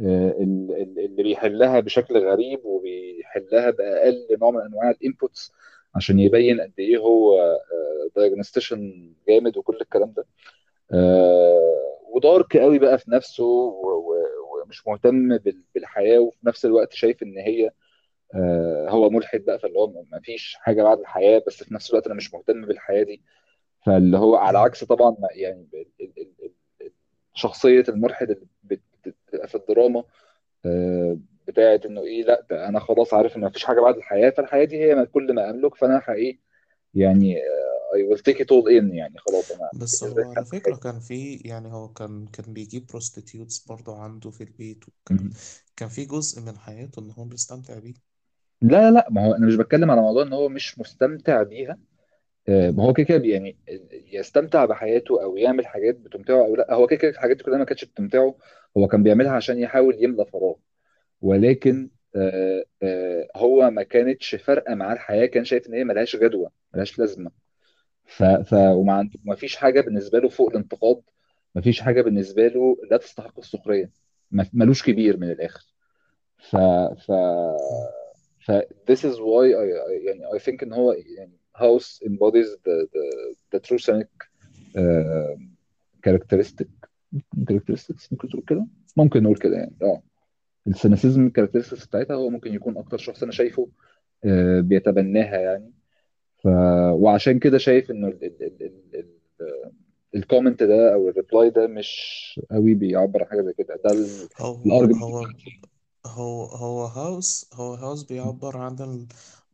آه، ال- ال- اللي بيحلها بشكل غريب وبيحلها بأقل نوع من أنواع ال inputs عشان يبين قد إيه هو diagnostician جامد وكل الكلام ده. آه، ودارك قوي بقى في نفسه ومش مهتم بال- بالحياة وفي نفس الوقت شايف إن هي آه، هو ملحد بقى فاللي هو ما فيش حاجة بعد الحياة بس في نفس الوقت أنا مش مهتم بالحياة دي فاللي هو على. عكس طبعا ما- يعني شخصية الملحد اللي بت- بتبقى في الدراما آه، بتاعت إنه إيه لأ ده أنا خلاص عارف إن مفيش حاجة بعد الحياة فالحياة دي هي ما- كل ما أملك فأنا حقيقي يعني آه، I will take it all in يعني خلاص أنا بس هو على فكرة كان في يعني هو كان كان بيجيب بروستيتيوتس برضه عنده في البيت وكان. كان في جزء من حياته إن هو بيستمتع بيه لا لا ما هو أنا مش بتكلم على موضوع إن هو مش مستمتع بيها آه،. ما هو كده كده يعني يستمتع بحياته أو يعمل حاجات بتمتعه أو لا هو كده كده الحاجات دي كلها ما كانتش بتمتعه هو كان بيعملها. عشان يحاول يملى فراغ. ولكن آه، آه، هو ما كانتش فارقة معاه الحياة كان شايف إن هي ملهاش جدوى ملهاش لازمة ف ف. وما ما فيش حاجة بالنسبة له فوق الانتقاد مفيش حاجة بالنسبة له لا تستحق السخرية ما- ملوش كبير من الآخر ف ف. ف this is why I, I يعني I think إن هو يعني house embodies the the the true Sonic uh, characteristic characteristics ممكن تقول كده؟ ممكن نقول كده يعني آه. ال cynicism ال characteristics بتاعتها هو ممكن يكون أكتر شخص أنا شايفه آه، بيتبناها يعني. ف... وعشان كده شايف إنه ال... ال... ال... ال... ال... ال comment ده أو ال reply ده مش قوي بيعبر عن حاجة زي كده. ده هو ال argument هو هو هاوس هو هاوس بيعبر عن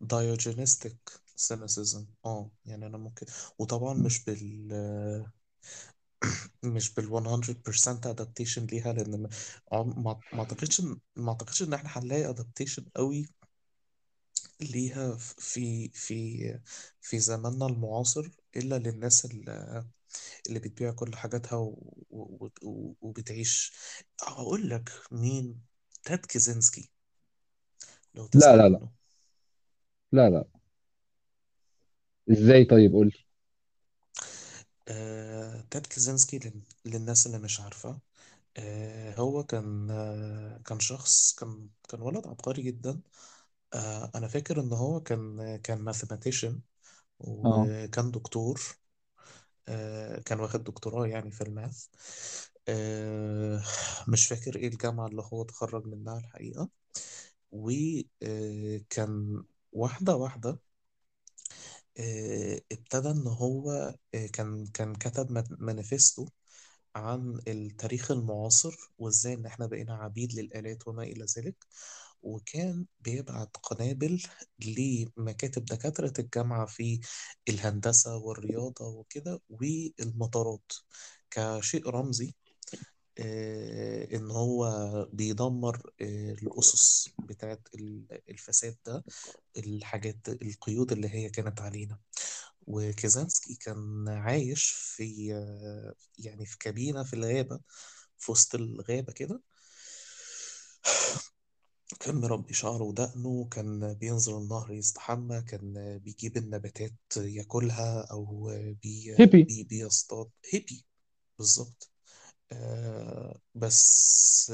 ال Diogenistic cynicism آه يعني أنا ممكن وطبعا مش بال مش بال 100% adaptation ليها لأن ما عم- ما ما أعتقدش إن- ما أعتقدش إن إحنا هنلاقي adaptation قوي ليها في في في زماننا المعاصر إلا للناس اللي, اللي بتبيع كل حاجاتها و- و- و- وبتعيش. أقول لك مين تاد كيزنسكي لو لا لا لا. لا لا. إزاي طيب؟ قول لي. آه، تاد كيزنسكي لل- للناس اللي مش عارفة. آه، هو كان آه، كان شخص كان كان ولد عبقري جدا. آه، أنا فاكر إن هو كان كان mathematician آه. وكان دكتور. آه، كان واخد دكتوراه يعني في ال math. آه، مش فاكر إيه الجامعة اللي هو اتخرج منها الحقيقة. وكان واحدة واحدة آه، ابتدى إن هو آه، كان كان كتب مانيفستو عن التاريخ المعاصر وإزاي إن إحنا بقينا عبيد للآلات وما إلى ذلك. وكان بيبعت قنابل لمكاتب دكاترة الجامعة في الهندسة والرياضة وكده والمطارات. كشيء رمزي آه، إن هو بيدمر آه، الأسس بتاعت ال- الفساد ده الحاجات القيود اللي هي كانت علينا. وكيزانسكي كان عايش في آه، يعني في كابينة في الغابة في وسط الغابة كده. كان مربي شعره ودقنه كان بينزل النهر يستحمى كان بيجيب النباتات ياكلها أو بي hippie. بي بيصطاد. hippie. بالظبط. آه بس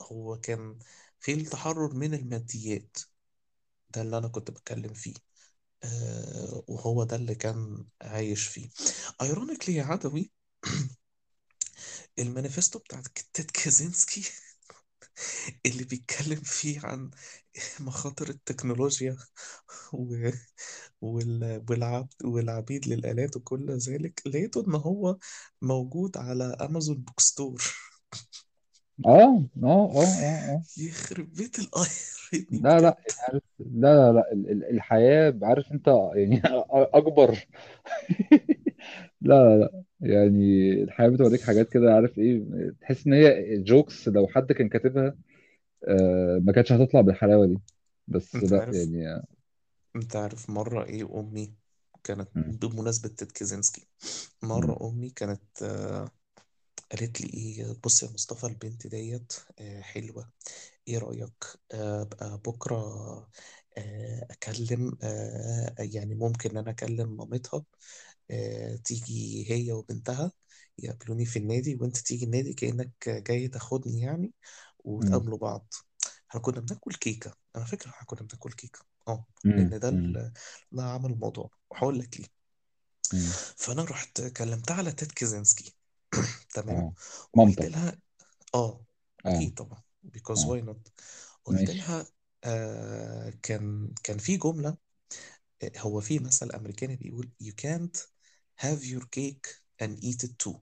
هو كان في التحرر من الماديات ده اللي أنا كنت بتكلم فيه. آه وهو ده اللي كان عايش فيه. ironically يا عدوي المانيفستو بتاعت تيد كازينسكي اللي بيتكلم فيه عن مخاطر التكنولوجيا و... وال... والعبد والعبيد للآلات وكل ذلك لقيته إن هو موجود على أمازون bookstore آه آه آه آه آه. يخرب بيت ال irony لا لا بجد. عارف لا لا لا ال- ال- الحياة عارف أنت يعني أكبر لا لا لا يعني الحياة بتوريك حاجات كده عارف إيه تحس إن هي jokes لو حد كان كاتبها آه، ما كانتش هتطلع بالحلاوة دي بس أنت لأ عارف يعني أنت عارف مرة إيه أمي كانت مم. بمناسبة تيد كازينسكي مم. مرة أمي كانت آه، قالت لي إيه بص يا مصطفى البنت ديت آه، حلوة إيه رأيك آه، أبقى بكرة آه، أكلم آه، يعني ممكن إن أنا أكلم مامتها تيجي هي وبنتها يقابلوني في النادي وانت تيجي النادي كأنك جاي تاخدني يعني. وتقابلوا بعض. إحنا كنا بناكل كيكة أنا فاكر إحنا كنا بناكل كيكة آه. لأن ده مم. ال- ده عمل الموضوع. وهقول لك ليه. فأنا رحت كلمتها على تيد كيزنسكي تمام؟ آه. وقلت مامتك. لها آه آه. أكيد طبعا because آه. why not قلت ماشي. لها آه كان كان في جملة آه، هو في مثل أمريكاني بيقول you can't have your cake and eat it too.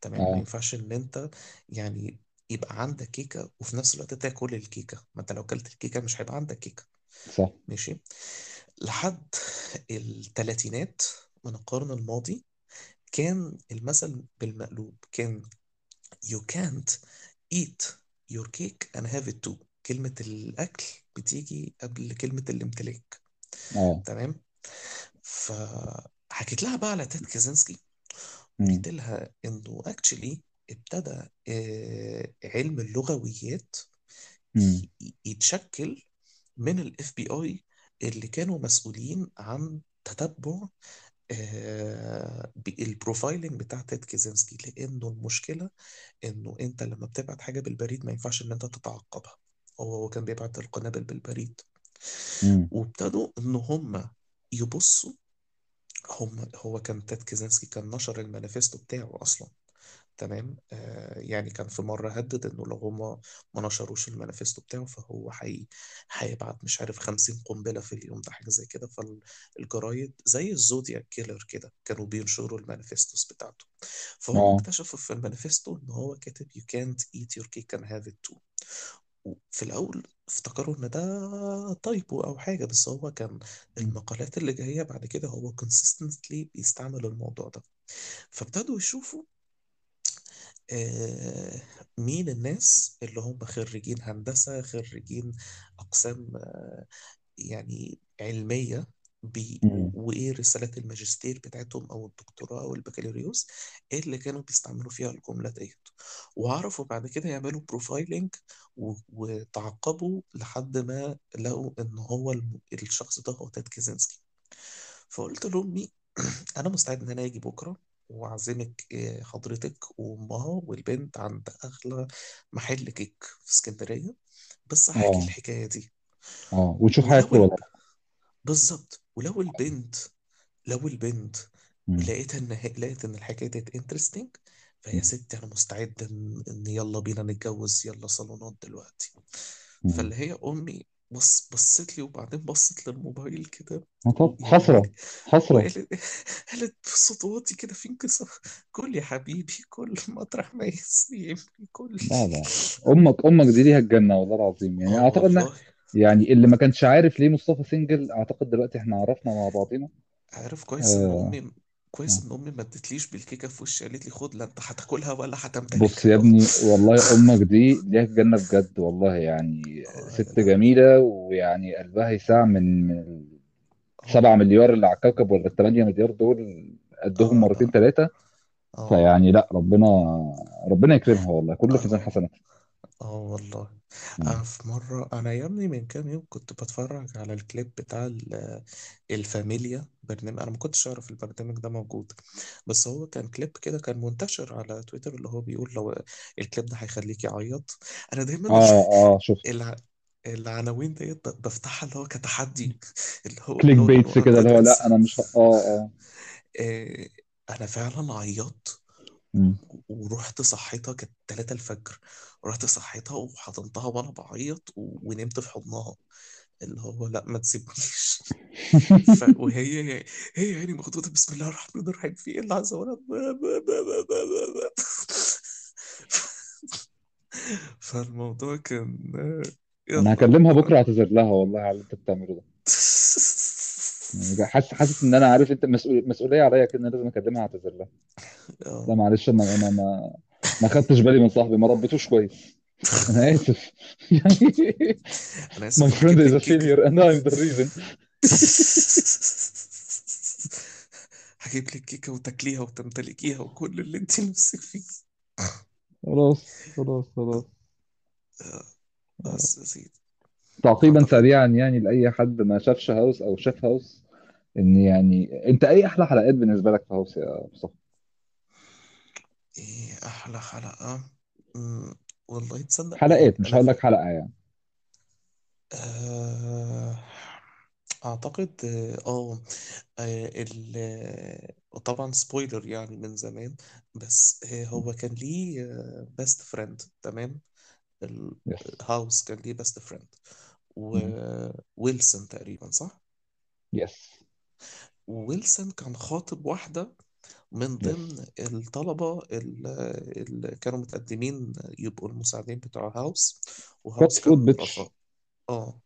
تمام؟ ما آه ينفعش إن أنت يعني يبقى عندك كيكة وفي نفس الوقت تاكل الكيكة. ما أنت لو أكلت الكيكة مش هيبقى عندك كيكة. صح. ماشي؟ لحد الثلاثينات من القرن الماضي كان المثل بالمقلوب كان you can't eat your cake and have it too. كلمة الأكل بتيجي قبل كلمة الامتلاك. آه. تمام؟ فحكيت لها بقى على تيد كازنسكي مم. قلت لها إنه actually ابتدى آه، علم اللغويات يتشكل من ال FBI اللي كانوا مسؤولين عن تتبع آه، ال profiling بتاع تيد كيزنسكي لأنه المشكلة إنه أنت لما بتبعت حاجة بالبريد ما ينفعش إن أنت تتعقبها هو هو كان بيبعت القنابل بالبريد. وابتدوا إن هم يبصوا هم هو كان تيد كيزنسكي كان نشر المانيفستو بتاعه أصلا تمام؟ آه يعني كان في مرة هدد إنه لو هما ما نشروش المانيفستو بتاعه فهو حي... هيبعت مش عارف 50 قنبلة في اليوم ده حاجة زي كده. فالجرايد زي ال Zodiac Killer كده كانوا بينشروا ال manifestos بتاعته. فهم آه. اكتشفوا في المانيفستو إن هو كاتب you can't eat your cake and have it too. في الأول افتكروا إن ده typo أو حاجة بس هو كان. المقالات اللي جاية بعد كده هو consistently بيستعمل الموضوع ده فابتدوا يشوفوا آه، مين الناس اللي هم خريجين هندسة خريجين أقسام آه، يعني علمية بي و- مم. وإيه رسالات الماجستير بتاعتهم أو الدكتوراه أو البكالوريوس إيه اللي كانوا بيستعملوا فيها الجملة ديت. وعرفوا بعد كده يعملوا profiling وتعقبوا لحد ما لقوا إن هو الم- الشخص ده هو تيد كيزنسكي فقلت لأمي أنا مستعد إن أنا أجي بكرة وأعزمك إيه، حضرتك وأمها والبنت عند أغلى محل كيك في اسكندرية بس أحكي آه. الحكاية دي. آه. وتشوف ولو هياكلوا ال... ولا لا بالظبط ولو البنت لو البنت مم. لقيت هي... لقيت إن الحكاية دي interesting فيا مم. ستي أنا مستعد. إن يلا بينا نتجوز يلا صالونات دلوقتي مم. فاللي هي أمي بص بصت لي وبعدين بصت للموبايل كده آه طب حسرة حسرة وقالت قالت بصوت واطي كده في انكسار كل يا حبيبي كل مطرح ما يسمي كل لا لا أمك أمك دي ليها الجنة والله العظيم يعني آه أعتقد ان والله يعني اللي ما كانش عارف ليه مصطفى سنجل أعتقد دلوقتي إحنا عرفنا مع بعضينا. عارف كويس إن آه. أمي كويس آه. إن أمي ما ادتليش بالكيكة في وشي قالت لي خد لا أنت هتاكلها ولا بص هتمتلكها يا ابني والله أمك دي ليها الجنة بجد والله يعني يا ست جميلة ويعني قلبها يساع من من السبعة مليار اللي على الكوكب ولا الثمانية مليار دول قدهم آه. مرتين لا ثلاثة آه. فيعني لا ربنا ربنا يكرمها والله كله في ميزان آه حسنات آه والله. مم. أنا في مرة أنا يا ابني من كام يوم كنت بتفرج على الكليب بتاع ال- الفاميليا برنامج أنا ما كنتش أعرف البرنامج ده موجود. بس هو كان كليب كده كان منتشر على تويتر اللي هو بيقول لو الكليب ده هيخليك يعيط. أنا دايما آه آه شفت الع... العناوين ديت ب- بفتحها اللي هو كتحدي. اللي هو click اللي هو من بيتس ورا كده اللي هو لأ أنا مش ه- آه آه. آه، أنا فعلا عيطت. مم. ورحت صحيتها كانت 3 الفجر. رحت صحيتها وحضنتها وأنا بعيط. ونمت في حضنها. اللي هو لأ ما تسيبنيش ف... وهي هي يعني مخطوطة بسم الله الرحمن الرحيم. في إيه اللي فالموضوع كان أنا هكلمها بكرة اعتذر لها والله على اللي أنت بتعمله ده. يعني حاسس حاسس إن أنا عارف أنت مسؤول مسؤولية عليا كده إن أنا لازم أكلمها أعتذر لها. لا آه معلش أنا أنا ما ما خدتش بالي من صاحبي ما ربيتوش كويس. أنا آسف. يعني أنا my اسف friend وهجيب is a failure and I'm the reason. هجيب لك كيكة وتاكليها وتمتلكيها وكل اللي أنت نفسك فيه. خلاص خلاص خلاص. آه، بس يا سيدي. تعقيبا سريعا يعني لأي حد ما شافش هاوس أو شاف هاوس. إن يعني أنت إيه أحلى حلقات بالنسبة لك في هاوس يا مصطفى؟ إيه أحلى حلقة؟ مم، والله تصدق يعني حلقات مش أنا هقول. لك حلقة يعني. آه... أعتقد آه آه، آه، ال آه، طبعا spoiler يعني من زمان بس آه، هو كان ليه best friend تمام؟ yes الهاوس كان ليه best friend وويلسون تقريبا صح؟ yes وويلسون كان خاطب واحدة من ضمن الطلبة اللي كانوا متقدمين يبقوا المساعدين بتوع هاوس وهاوس كان bitch آه.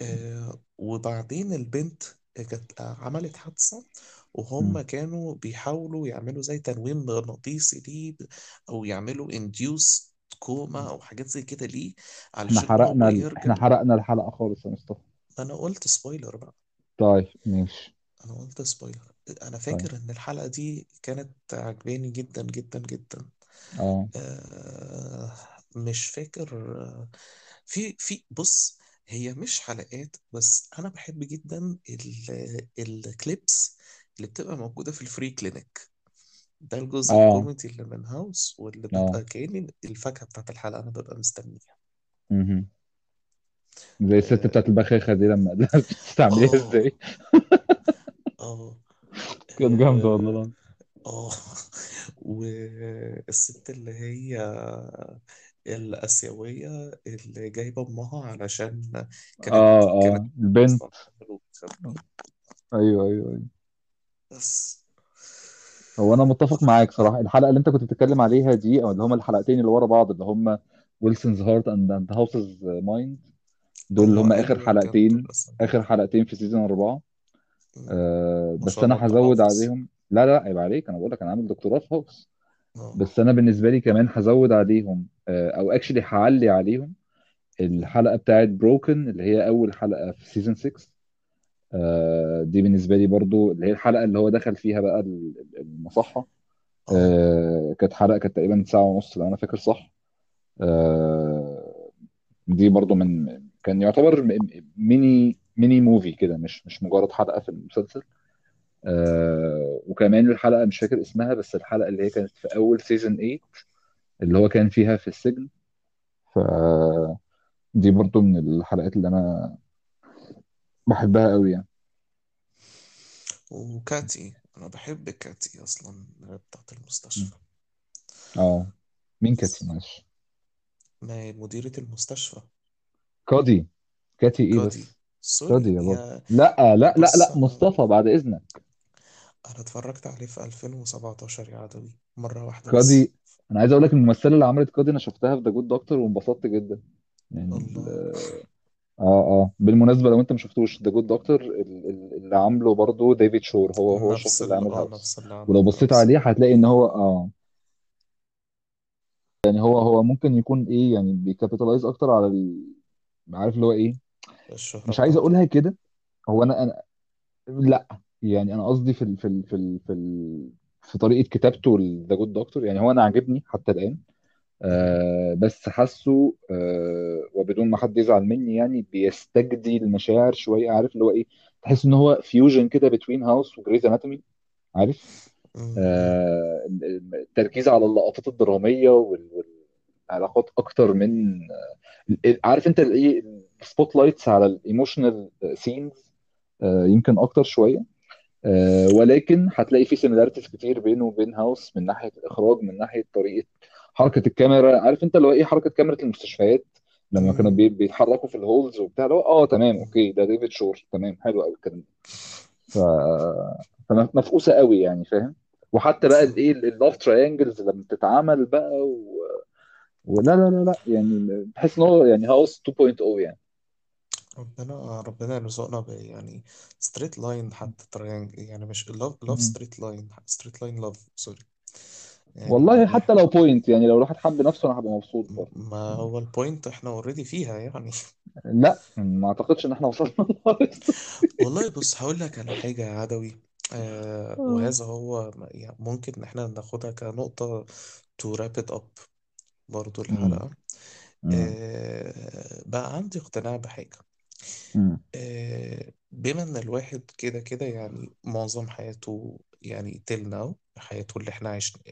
آه، وبعدين البنت كانت عملت حادثة وهم كانوا بيحاولوا يعملوا زي تنويم مغناطيسي ليه أو يعملوا induced coma أو حاجات زي كده ليه إحنا علشان هو حرقنا ال... يرجع. إحنا حرقنا الحلقة خالص يا مصطفى. أنا قلت spoiler بقى. طيب ماشي. أنا قلت spoiler أنا طيب. فاكر إن الحلقة دي كانت عجباني جدا جدا جدا. آه. آه مش فاكر آه، في في بص هي مش حلقات بس أنا بحب جدا ال- ال clips اللي بتبقى موجودة في ال free clinic ده الجزء آه. الكوميدي اللي من هاوس واللي آه. ببقى كأني الفاكهة بتاعت الحلقة أنا ببقى مستنيها. مهم. زي الست آه. بتاعت البخاخة دي لما قالت بتستعمليها آه. إزاي؟ آه. كانت جامدة آه, والله آه. والست اللي هي الآسيوية اللي جايبة أمها علشان كانت آه كانت آه البنت أصلا أيوه أيوه أيوه. بس. هو أنا متفق معاك صراحة. الحلقة اللي أنت كنت بتتكلم عليها دي أو اللي هما الحلقتين اللي ورا بعض اللي هما Wilson's Heart and House's Head دول اللي آه هما آخر دول حلقتين أسامي آخر حلقتين في season أربعة. مم. آه ما شاء بس الله أنا أنت هزود حافظ عليهم. لا لا عيب عليك. أنا بقول لك أنا عامل دكتوراه في هاوس آه. بس أنا بالنسبة لي كمان هزود عليهم آه أو actually هعلي عليهم مم. الحلقة بتاعت Broken اللي هي أول حلقة في season 6 آه دي بالنسبة لي برضو اللي هي الحلقة اللي هو دخل فيها بقى ال- المصحة. آه. آه كانت حلقة كانت تقريبا ساعة ونص لو أنا فاكر صح. آه دي برضو من كان يعتبر م- م- mini mini movie كده مش مش مجرد حلقة في المسلسل. آه وكمان الحلقة مش فاكر اسمها بس الحلقة اللي هي كانت في أول season 8 اللي هو كان فيها في السجن. فدي برضو من الحلقات اللي أنا بحبها قوي يعني. وكادي أنا بحب كادي أصلا بتاعت. المستشفى. آه. مين كانت معلش. ما هي مديرة المستشفى. كادي كاتي إيه كادي بس؟ كادي sorry يا بابا لا لا لا بص لا مصطفى بعد إذنك. أنا اتفرجت عليه في 2017 يا عدوي مرة واحدة بس. كادي أنا عايز أقول لك الممثلة اللي عملت كادي أنا شفتها في The Good Doctor وانبسطت جدا. يعني ال- الله. آه آه. بالمناسبة لو أنت ما شفتوش The Good Doctor اللي عامله برضه ديفيد شور هو هو الشخص نفس اللي ال عامل آه هاوس نفس اللي ولو عمل بصيت هاوس عليه هتلاقي إن هو آه. يعني هو هو ممكن يكون إيه يعني بي capitalize أكتر على ال... عارف اللي هو إيه؟ الشهرة مش عايز بتاعته. أقولها كده. هو أنا أنا لأ. يعني أنا قصدي في ال... في ال... في ال... في ال... في طريقة كتابته ل The Good Doctor يعني هو أنا عاجبني حتى الآن. آه بس حاسه آه وبدون ما حد يزعل مني يعني بيستجدي المشاعر شوية. عارف اللي هو إيه؟ تحس إن هو fusion كده بين هاوس و Grey's Anatomy عارف؟ مم. آه التركيز على اللقطات الدرامية وال- والعلاقات أكتر من آه، عارف أنت الايه ال spotlights على ال emotional scenes يمكن أكتر شوية. آه، ولكن هتلاقي في similarities كتير بينه وبين هاوس من ناحية الإخراج من ناحية طريقة حركة الكاميرا. عارف أنت اللي هو إيه حركة كاميرا المستشفيات؟ لما كانوا بيتحركوا في ال halls وبتاع اللي هو آه تمام. okay ده ديفيد شور تمام حلو قوي الكلام ده. ف فمفقوسه قوي يعني فاهم؟ وحتى بقى الايه ال love triangles لما بتتعمل بقى و... ولا لا لا لا يعني تحس إن هو يعني هاوس 2.0 يعني. ربنا ربنا يرزقنا ب يعني straight line حتى triang يعني مش love love مم. straight line straight line love sorry يعني والله. حتى لو point يعني لو الواحد حب نفسه أنا هبقى مبسوط برضه ما هو ال point إحنا already فيها يعني لأ ما أعتقدش إن إحنا وصلنا والله بص هقول لك على حاجة يا عدوي آه وهذا هو م- يعني ممكن ان إحنا ناخدها كنقطة to wrap it up برضو مم. الحلقة مم. آه بقى عندي اقتناع بحاجة مم. آه، بما إن الواحد كده كده يعني معظم حياته يعني till now حياته اللي إحنا عشنا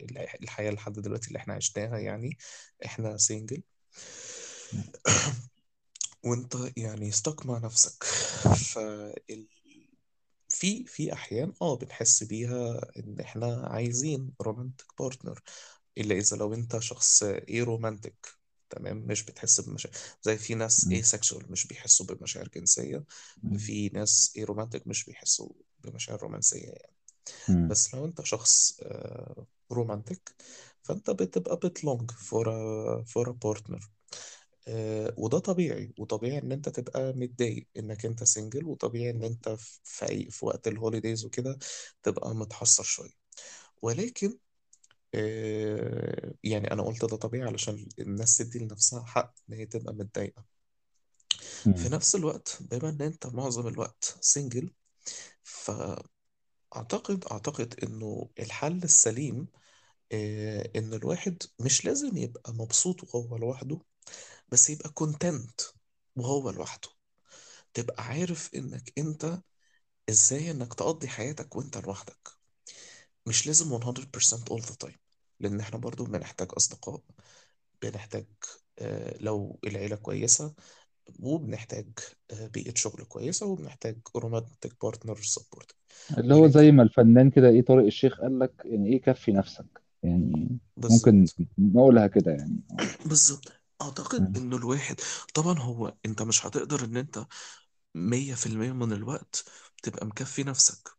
الحياة لحد دلوقتي اللي إحنا عشناها يعني إحنا single وإنت يعني stuck مع نفسك. ف في في أحيان آه بنحس بيها إن إحنا عايزين romantic partner إلا إذا لو إنت شخص aromantic تمام مش بتحس بمشاعر زي في ناس مم. asexual مش بيحسوا بمشاعر جنسية مم. في ناس aromantic مش بيحسوا بمشاعر رومانسية يعني مم. بس لو انت شخص romantic فانت بتبقى بت long for for partner وده طبيعي وطبيعي ان انت تبقى متضايق انك انت single وطبيعي ان انت في في, وقت ال holidays وكده تبقى متحسر شوية ولكن آه، يعني أنا قلت ده طبيعي علشان الناس تدي لنفسها حق إن هي تبقى متضايقة. في. نفس الوقت بما إن أنت معظم الوقت single فأعتقد أعتقد إنه الحل السليم آه، إن الواحد مش لازم يبقى مبسوط وهو لوحده بس يبقى content وهو لوحده. تبقى عارف إنك أنت إزاي إنك تقضي حياتك وأنت لوحدك. مش لازم 100% all the time. لأن إحنا برضو بنحتاج أصدقاء بنحتاج آه، لو العيلة كويسة وبنحتاج آه، بيئة شغل كويسة وبنحتاج romantic partner support اللي هو زي ولكن ما الفنان كده إيه طارق الشيخ قال لك يعني إيه كفي نفسك. يعني ممكن بالظبط. نقولها كده يعني. بالظبط. أعتقد مم. إنه الواحد طبعا هو أنت مش هتقدر إن أنت مية في المية من الوقت تبقى مكفي نفسك.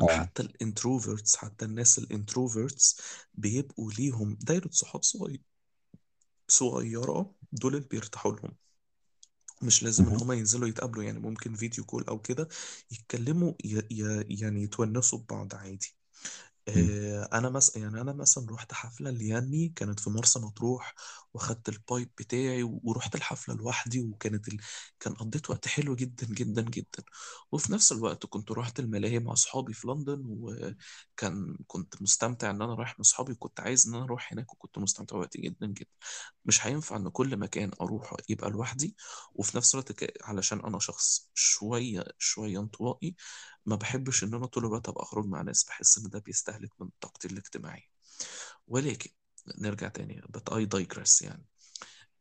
آه. حتى ال introverts حتى الناس ال introverts بيبقوا ليهم دايرة صحاب صغير صغيرة دول اللي بيرتاحوا لهم. مش لازم إن مهم. هما ينزلوا يتقابلوا يعني ممكن فيديو كول أو كده يتكلموا ي... ي... يعني يتونسوا ببعض عادي. آه، أنا مثلا يعني أنا مثلا رحت حفلة لياني كانت في مرسى مطروح واخدت البايب بتاعي ورحت الحفلة لوحدي وكانت ال... كان قضيت وقت حلو جدا جدا جدا. وفي نفس الوقت كنت رحت الملاهي مع أصحابي في لندن وكان كنت مستمتع إن أنا رايح مع أصحابي وكنت عايز إن أنا أروح هناك وكنت مستمتع وقتي جدا جدا. مش هينفع إن كل مكان أروح يبقى لوحدي. وفي نفس الوقت. علشان أنا شخص شوية شوية انطوائي ما بحبش إن أنا طول الوقت أبقى اخرج مع ناس بحس إن ده بيستهلك من طاقتي الاجتماعية. ولكن نرجع تاني but I digress يعني.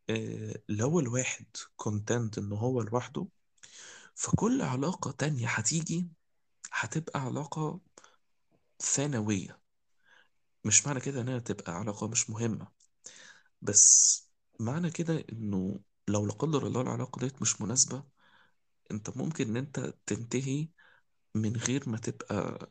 إيه لو الواحد كونتنت إن هو لوحده فكل علاقة تانية هتيجي هتبقى علاقة ثانوية. مش معنى كده إنها تبقى علاقة مش مهمة. بس معنى كده إنه لو لا قدر الله العلاقة ديت مش مناسبة أنت ممكن إن أنت تنتهي من غير ما تبقى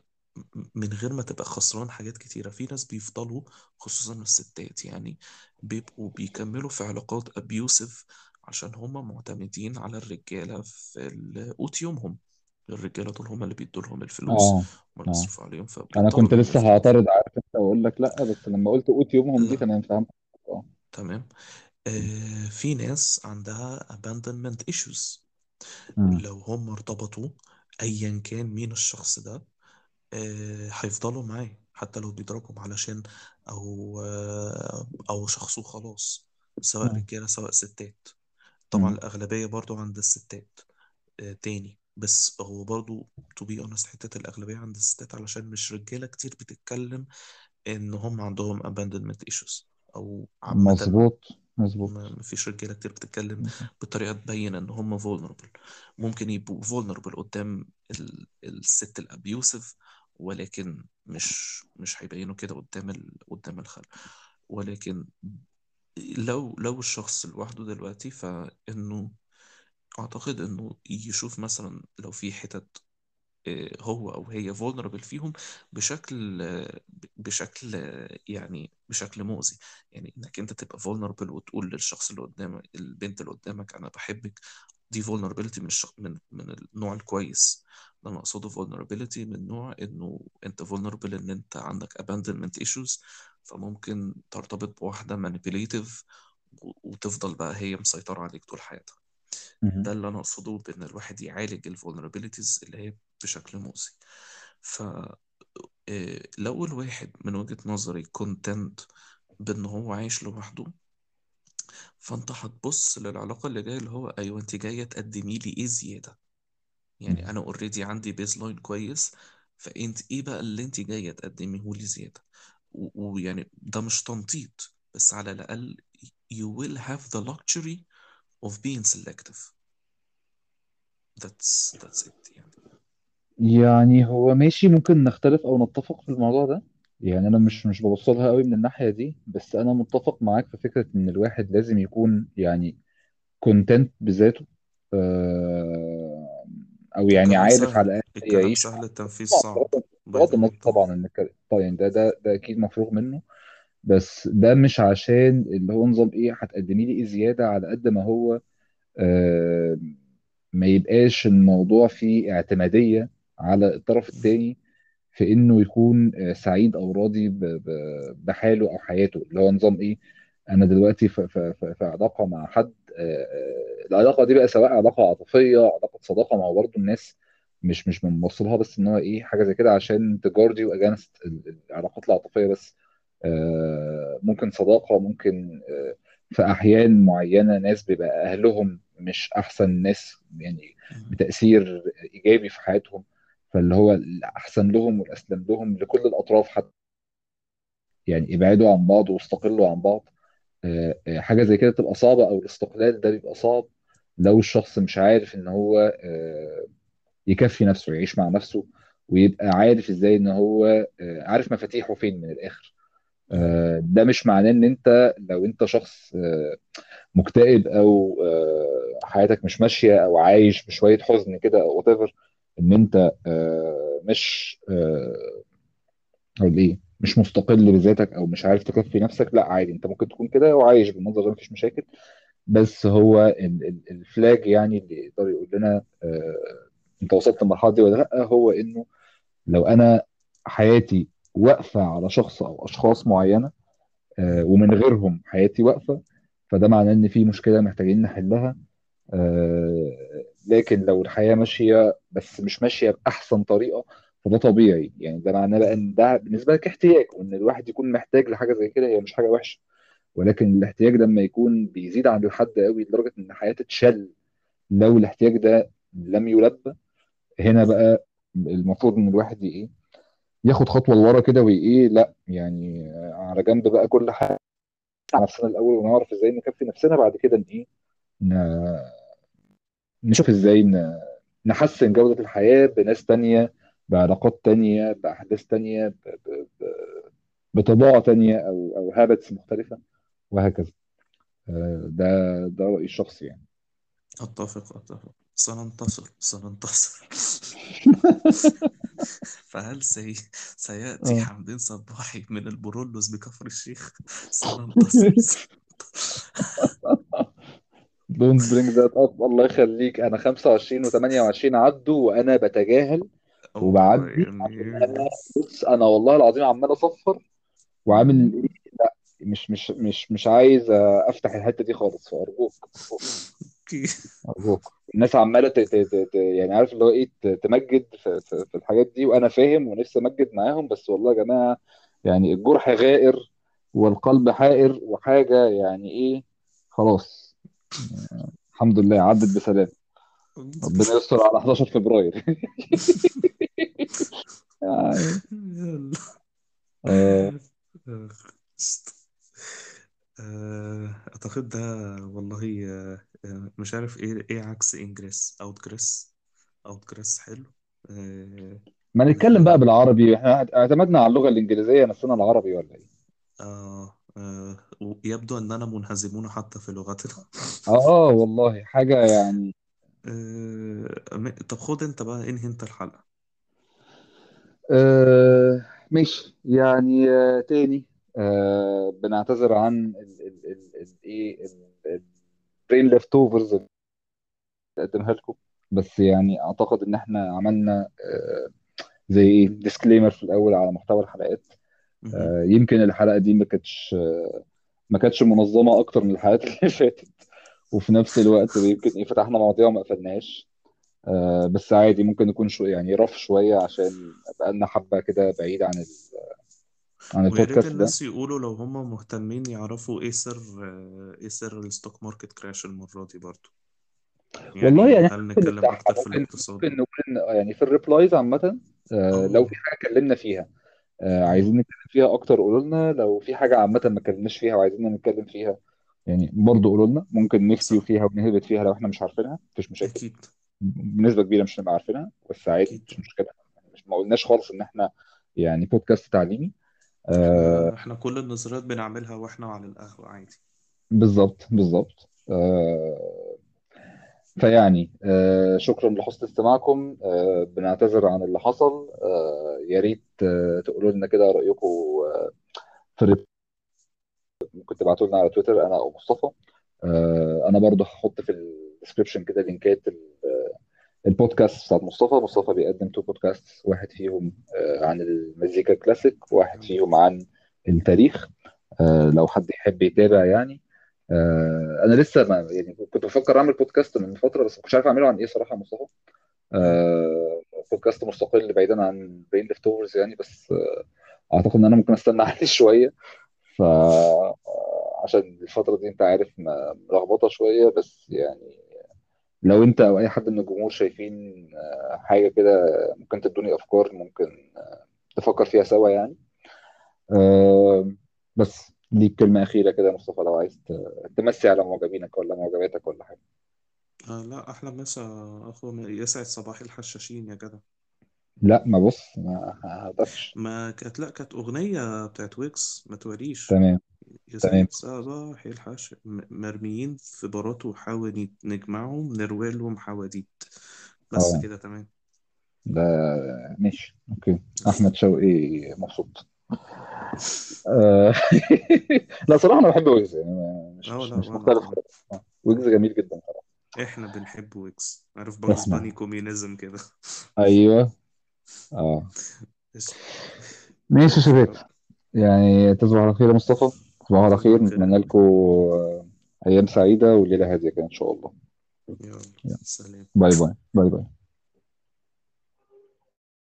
من غير ما تبقى خسران حاجات كتيرة. في ناس بيفضلوا خصوصا الستات يعني بيبقوا بيكملوا في علاقات أبيوسف عشان هما معتمدين على الرجالة في قوت يومهم. الرجالة دول هما اللي بيدوا لهم الفلوس آه هما اللي آه. بيصرفوا عليهم أنا كنت فبيضطروا لسه هعترض عارف أنت وأقول لك لأ بس لما قلت قوت يومهم دي لا تمام فهمت. آه. تمام. آه في ناس عندها abandonment issues. مم. لو هم ارتبطوا ايا كان مين الشخص ده آه، هيفضلوا معاه حتى لو بيضربهم علشان أو آه، أو شخص وخلاص سواء. رجالة سواء ستات طبعا. الأغلبية برضو عند الستات آه، تاني بس هو برضو to be honest حتة الأغلبية عند الستات علشان مش رجالة كتير بتتكلم إن هم عندهم abandonment issues أو عامة مظبوط مظبوط. ما فيش رجالة كتير بتتكلم بطريقة تبين إن هم vulnerable. ممكن يبقوا vulnerable قدام ال... الست الابيوسف ولكن مش مش هيبينوا كده قدام ال... قدام الخلق. ولكن لو لو الشخص لوحده دلوقتي فإنه أعتقد إنه يشوف مثلا لو في حتت هو أو هي vulnerable فيهم بشكل آه، بشكل آه، يعني بشكل مؤذي يعني إنك أنت تبقى vulnerable وتقول للشخص اللي قدامك البنت اللي قدامك أنا بحبك دي vulnerability من. من من النوع الكويس ده أنا أقصده vulnerability من نوع إنه أنت vulnerable إن أنت عندك abandonment issues فممكن ترتبط بواحدة manipulative وتفضل بقى هي مسيطرة عليك طول حياتها. ده اللي أنا أقصده بإن الواحد يعالج ال vulnerabilities اللي هي بشكل مؤذي. ف آه، لو الواحد من وجهة نظري content بإن هو عايش لوحده فأنت هتبص للعلاقة اللي جاية اللي هو أيوه أنت جاية تقدمي لي إيه زيادة. يعني. أنا already عندي baseline كويس فأنت إيه بقى اللي أنت جاية تقدميه لي زيادة؟ و- ويعني ده مش تنطيط بس على الأقل you will have the luxury of being selective. That's that's it يعني. يعني هو ماشي ممكن نختلف أو نتفق في الموضوع ده. يعني أنا. مش مش ببص لها قوي من الناحية دي بس أنا متفق معاك في فكرة إن الواحد لازم يكون يعني كونتنت بذاته آه، أو يعني عارف سهل. على الأقل الكلام يعيش. سهل التنفيذ صعب بغض النظر طبعا طبعا إن الك- طبعا يعني ده ده ده أكيد مفروغ منه. بس ده مش عشان اللي هو نظام إيه هتقدمي لي إيه زيادة على قد ما هو آه، ما يبقاش الموضوع فيه اعتمادية على الطرف الثاني في إنه يكون آه، سعيد أو راضي بحاله أو حياته. اللي هو نظام إيه أنا دلوقتي في, علاقة مع حد آه، العلاقة دي بقى سواء علاقة عاطفية علاقة صداقة ما هو برضه الناس مش مش بنبص بس إن هو إيه حاجة زي كده عشان تجاردي واجانست العلاقات العاطفية بس. ممكن صداقة ممكن آه، في أحيان معينة ناس بيبقى أهلهم مش أحسن ناس يعني. بتأثير إيجابي في حياتهم فاللي هو الأحسن لهم والأسلم لهم لكل الأطراف حتى يعني ابعدوا عن بعض واستقلوا عن بعض آه، آه، حاجة زي كده تبقى صعبة أو الاستقلال ده بيبقى صعب لو الشخص مش عارف إن هو آه، يكفي نفسه يعيش مع نفسه ويبقى عارف إزاي إن هو آه، عارف مفاتيحه فين من. آه، ده مش معناه إن أنت لو أنت شخص آه، مكتئب أو آه، حياتك مش ماشية أو عايش بشوية حزن كده أو whatever أنت آه، مش آه، أقول إيه مش مستقل بذاتك أو مش عارف تكفي نفسك لأ عادي أنت ممكن تكون كده وعايش بالمنظر ده مفيش مشاكل. بس هو ال- ال- الفلاج يعني اللي يقدر يقول لنا آه، أنت وصلت للمرحلة دي ولا لأ هو إنه لو أنا حياتي واقفة على شخص أو أشخاص معينة آه،. ومن غيرهم حياتي واقفة فده معناه إن في مشكلة محتاجين نحلها آه، لكن لو الحياة ماشية بس مش ماشية بأحسن طريقة فده طبيعي يعني ده معناه بقى. إن ده بالنسبة لك احتياج وإن الواحد يكون محتاج لحاجة زي كده هي مش حاجة وحشة ولكن الاحتياج لما يكون بيزيد عند الحد قوي لدرجة إن حياته تشل لو الاحتياج ده لم يلبى هنا. بقى المفروض إن الواحد إيه ياخد خطوة لورا كده وايه لأ يعني آه، على جنب بقى كل حاجة. على نفسنا الأول ونعرف إزاي نكفي نفسنا بعد كده ن- إيه نشوف إزاي نحسن جودة الحياة بناس تانية بعلاقات تانية بأحداث تانية ب- ب- ب- بطباع تانية أو أو habits مختلفة وهكذا. آه، ده ده رأيي الشخصي يعني. أتفق أتفق. سننتصر سننتصر. فهل سي... سيأتي آه. حمدين صباحي من البرولوس بكفر الشيخ؟ سننتصر don't bring that up الله يخليك. أنا 25 و28 عدوا وأنا بتجاهل أو وبعدي أنا بص أنا والله العظيم عمال أصفر وعامل إيه؟ لا مش مش مش مش عايز أفتح الحتة دي خالص فأرجوك. ارجوك okay. ارجوك الناس عمالة ت- ت- ت- ت- يعني عارف اللي هو إيه ت- تمجد في, في, في الحاجات دي وأنا فاهم ونفسي أمجد معاهم بس والله يا جماعة يعني الجرح غائر والقلب حائر وحاجة يعني إيه خلاص. الحمد لله عدت بسلام. ربنا يستر على 11 فبراير. يعني. يلا آه. آه، أعتقد ده والله آه، آه، مش عارف إيه إيه عكس إنجريس أوتجريس أوتجريس حلو. آه، ما نتكلم بقى آه، بالعربي. إحنا اعتمدنا على اللغة الإنجليزية نسينا العربي ولا إيه؟ آه، آه، يبدو أننا منهزمون حتى في لغتنا. آه والله حاجة يعني. آه، طب خد أنت بقى انهي أنت الحلقة؟ آه ماشي. يعني آه تاني آه بنعتذر عن ال ال ال ال إيه ال Brain Leftovers اللي قدمها لكم. بس يعني أعتقد إن إحنا عملنا آه زي إيه disclaimer في الأول على محتوى الحلقات. مهم. آه يمكن الحلقة دي ما كانتش آه ما كانتش منظمة أكتر من الحلقات اللي فاتت. وفي نفس الوقت يمكن إيه فتحنا مواضيع وما قفلناش. آه بس عادي ممكن نكون شو يعني rough شوية عشان بقالنا حبة كده بعيد عن ال عن ويا ريت البودكاست ده. الناس يقولوا لو هم مهتمين يعرفوا إيه سر آه، إيه سر ال stock market crash المرة دي برضو. والله يعني يعني هل ممكن نتكلم أكتر في ممكن الاقتصاد. ممكن نقول ان آه، يعني في ال replies عامة آه، لو في حاجة اتكلمنا فيها آه، عايزين نتكلم فيها أكتر قولوا لنا. لو في حاجة عامة ما اتكلمناش فيها وعايزين نتكلم فيها يعني برضه قولوا لنا. ممكن نفتي صح. فيها ونهبط فيها لو إحنا مش عارفينها مفيش مشاكل. أكيد. بنسبة كبيرة مش هنبقى عارفينها بس عادي أكيد. مش مشكلة. مش ما قلناش خالص إن إحنا يعني بودكاست تعليمي. آه، إحنا إحنا كل النظريات بنعملها وإحنا على القهوة عادي. بالظبط بالظبط. آه، فيعني آه شكرا لحسن استماعكم. آه بنعتذر عن اللي حصل. آه يا ريت آه تقولوا لنا كده رأيكم آه في ال rep ممكن تبعتوا لنا على تويتر أنا أو مصطفى. آه أنا برضو هحط في ال description كده link ات ال- البودكاست بتاعت مصطفى. مصطفى بيقدم two podcast واحد فيهم آه عن المزيكا كلاسيك وواحد فيهم عن التاريخ آه لو حد يحب يتابع يعني. آه أنا لسه ما يعني كنت بفكر أعمل بودكاست من فترة بس كنتش عارف أعمله عن إيه صراحة يا مصطفى. بودكاست مستقل بعيدا عن Brain Leftovers يعني بس أعتقد إن أنا ممكن أستنى عليه شوية. ف عشان الفترة دي أنت عارف ملخبطة شوية بس يعني لو انت أو اي حد من الجمهور شايفين آه، حاجة كده ممكن تدوني أفكار ممكن آه، نفكر فيها سوا يعني. آه، بس ليك كلمه أخيرة كده يا مصطفى لو عايز ت- تمسي على معجبينك ولا معجباتك ولا حاجة. آه لا أحلى مسا أخو يسعد صباح الحشاشين يا جدع. لا ما بص ما هتقفش ما كانت لا كانت أغنية بتاعت ويكس ما توريش. تمام. تمام. يسعد صباح الحش م- مرميين في بارات وحاول نجمعهم نروي لهم حواديت. بس آه. كده تمام. ده ماشي أوكي. أحمد شوقي مبسوط. آه، لا صراحة أنا بحب ويجز يعني مش آه مش لا مش وأنا مختلف كمان خالص. آه، ويجز جميل جدا صراحة إحنا بنحب ويكس عارف باجز إحنا باني كوميونيزم كده. أيوه. آه. ماشي يا شباب. يعني تصبح على خير يا مصطفى. تصبح على خير نتمنى لكم أيام سعيدة وليلة هادية كده إن شاء الله. يلا. سلام. bye bye bye bye.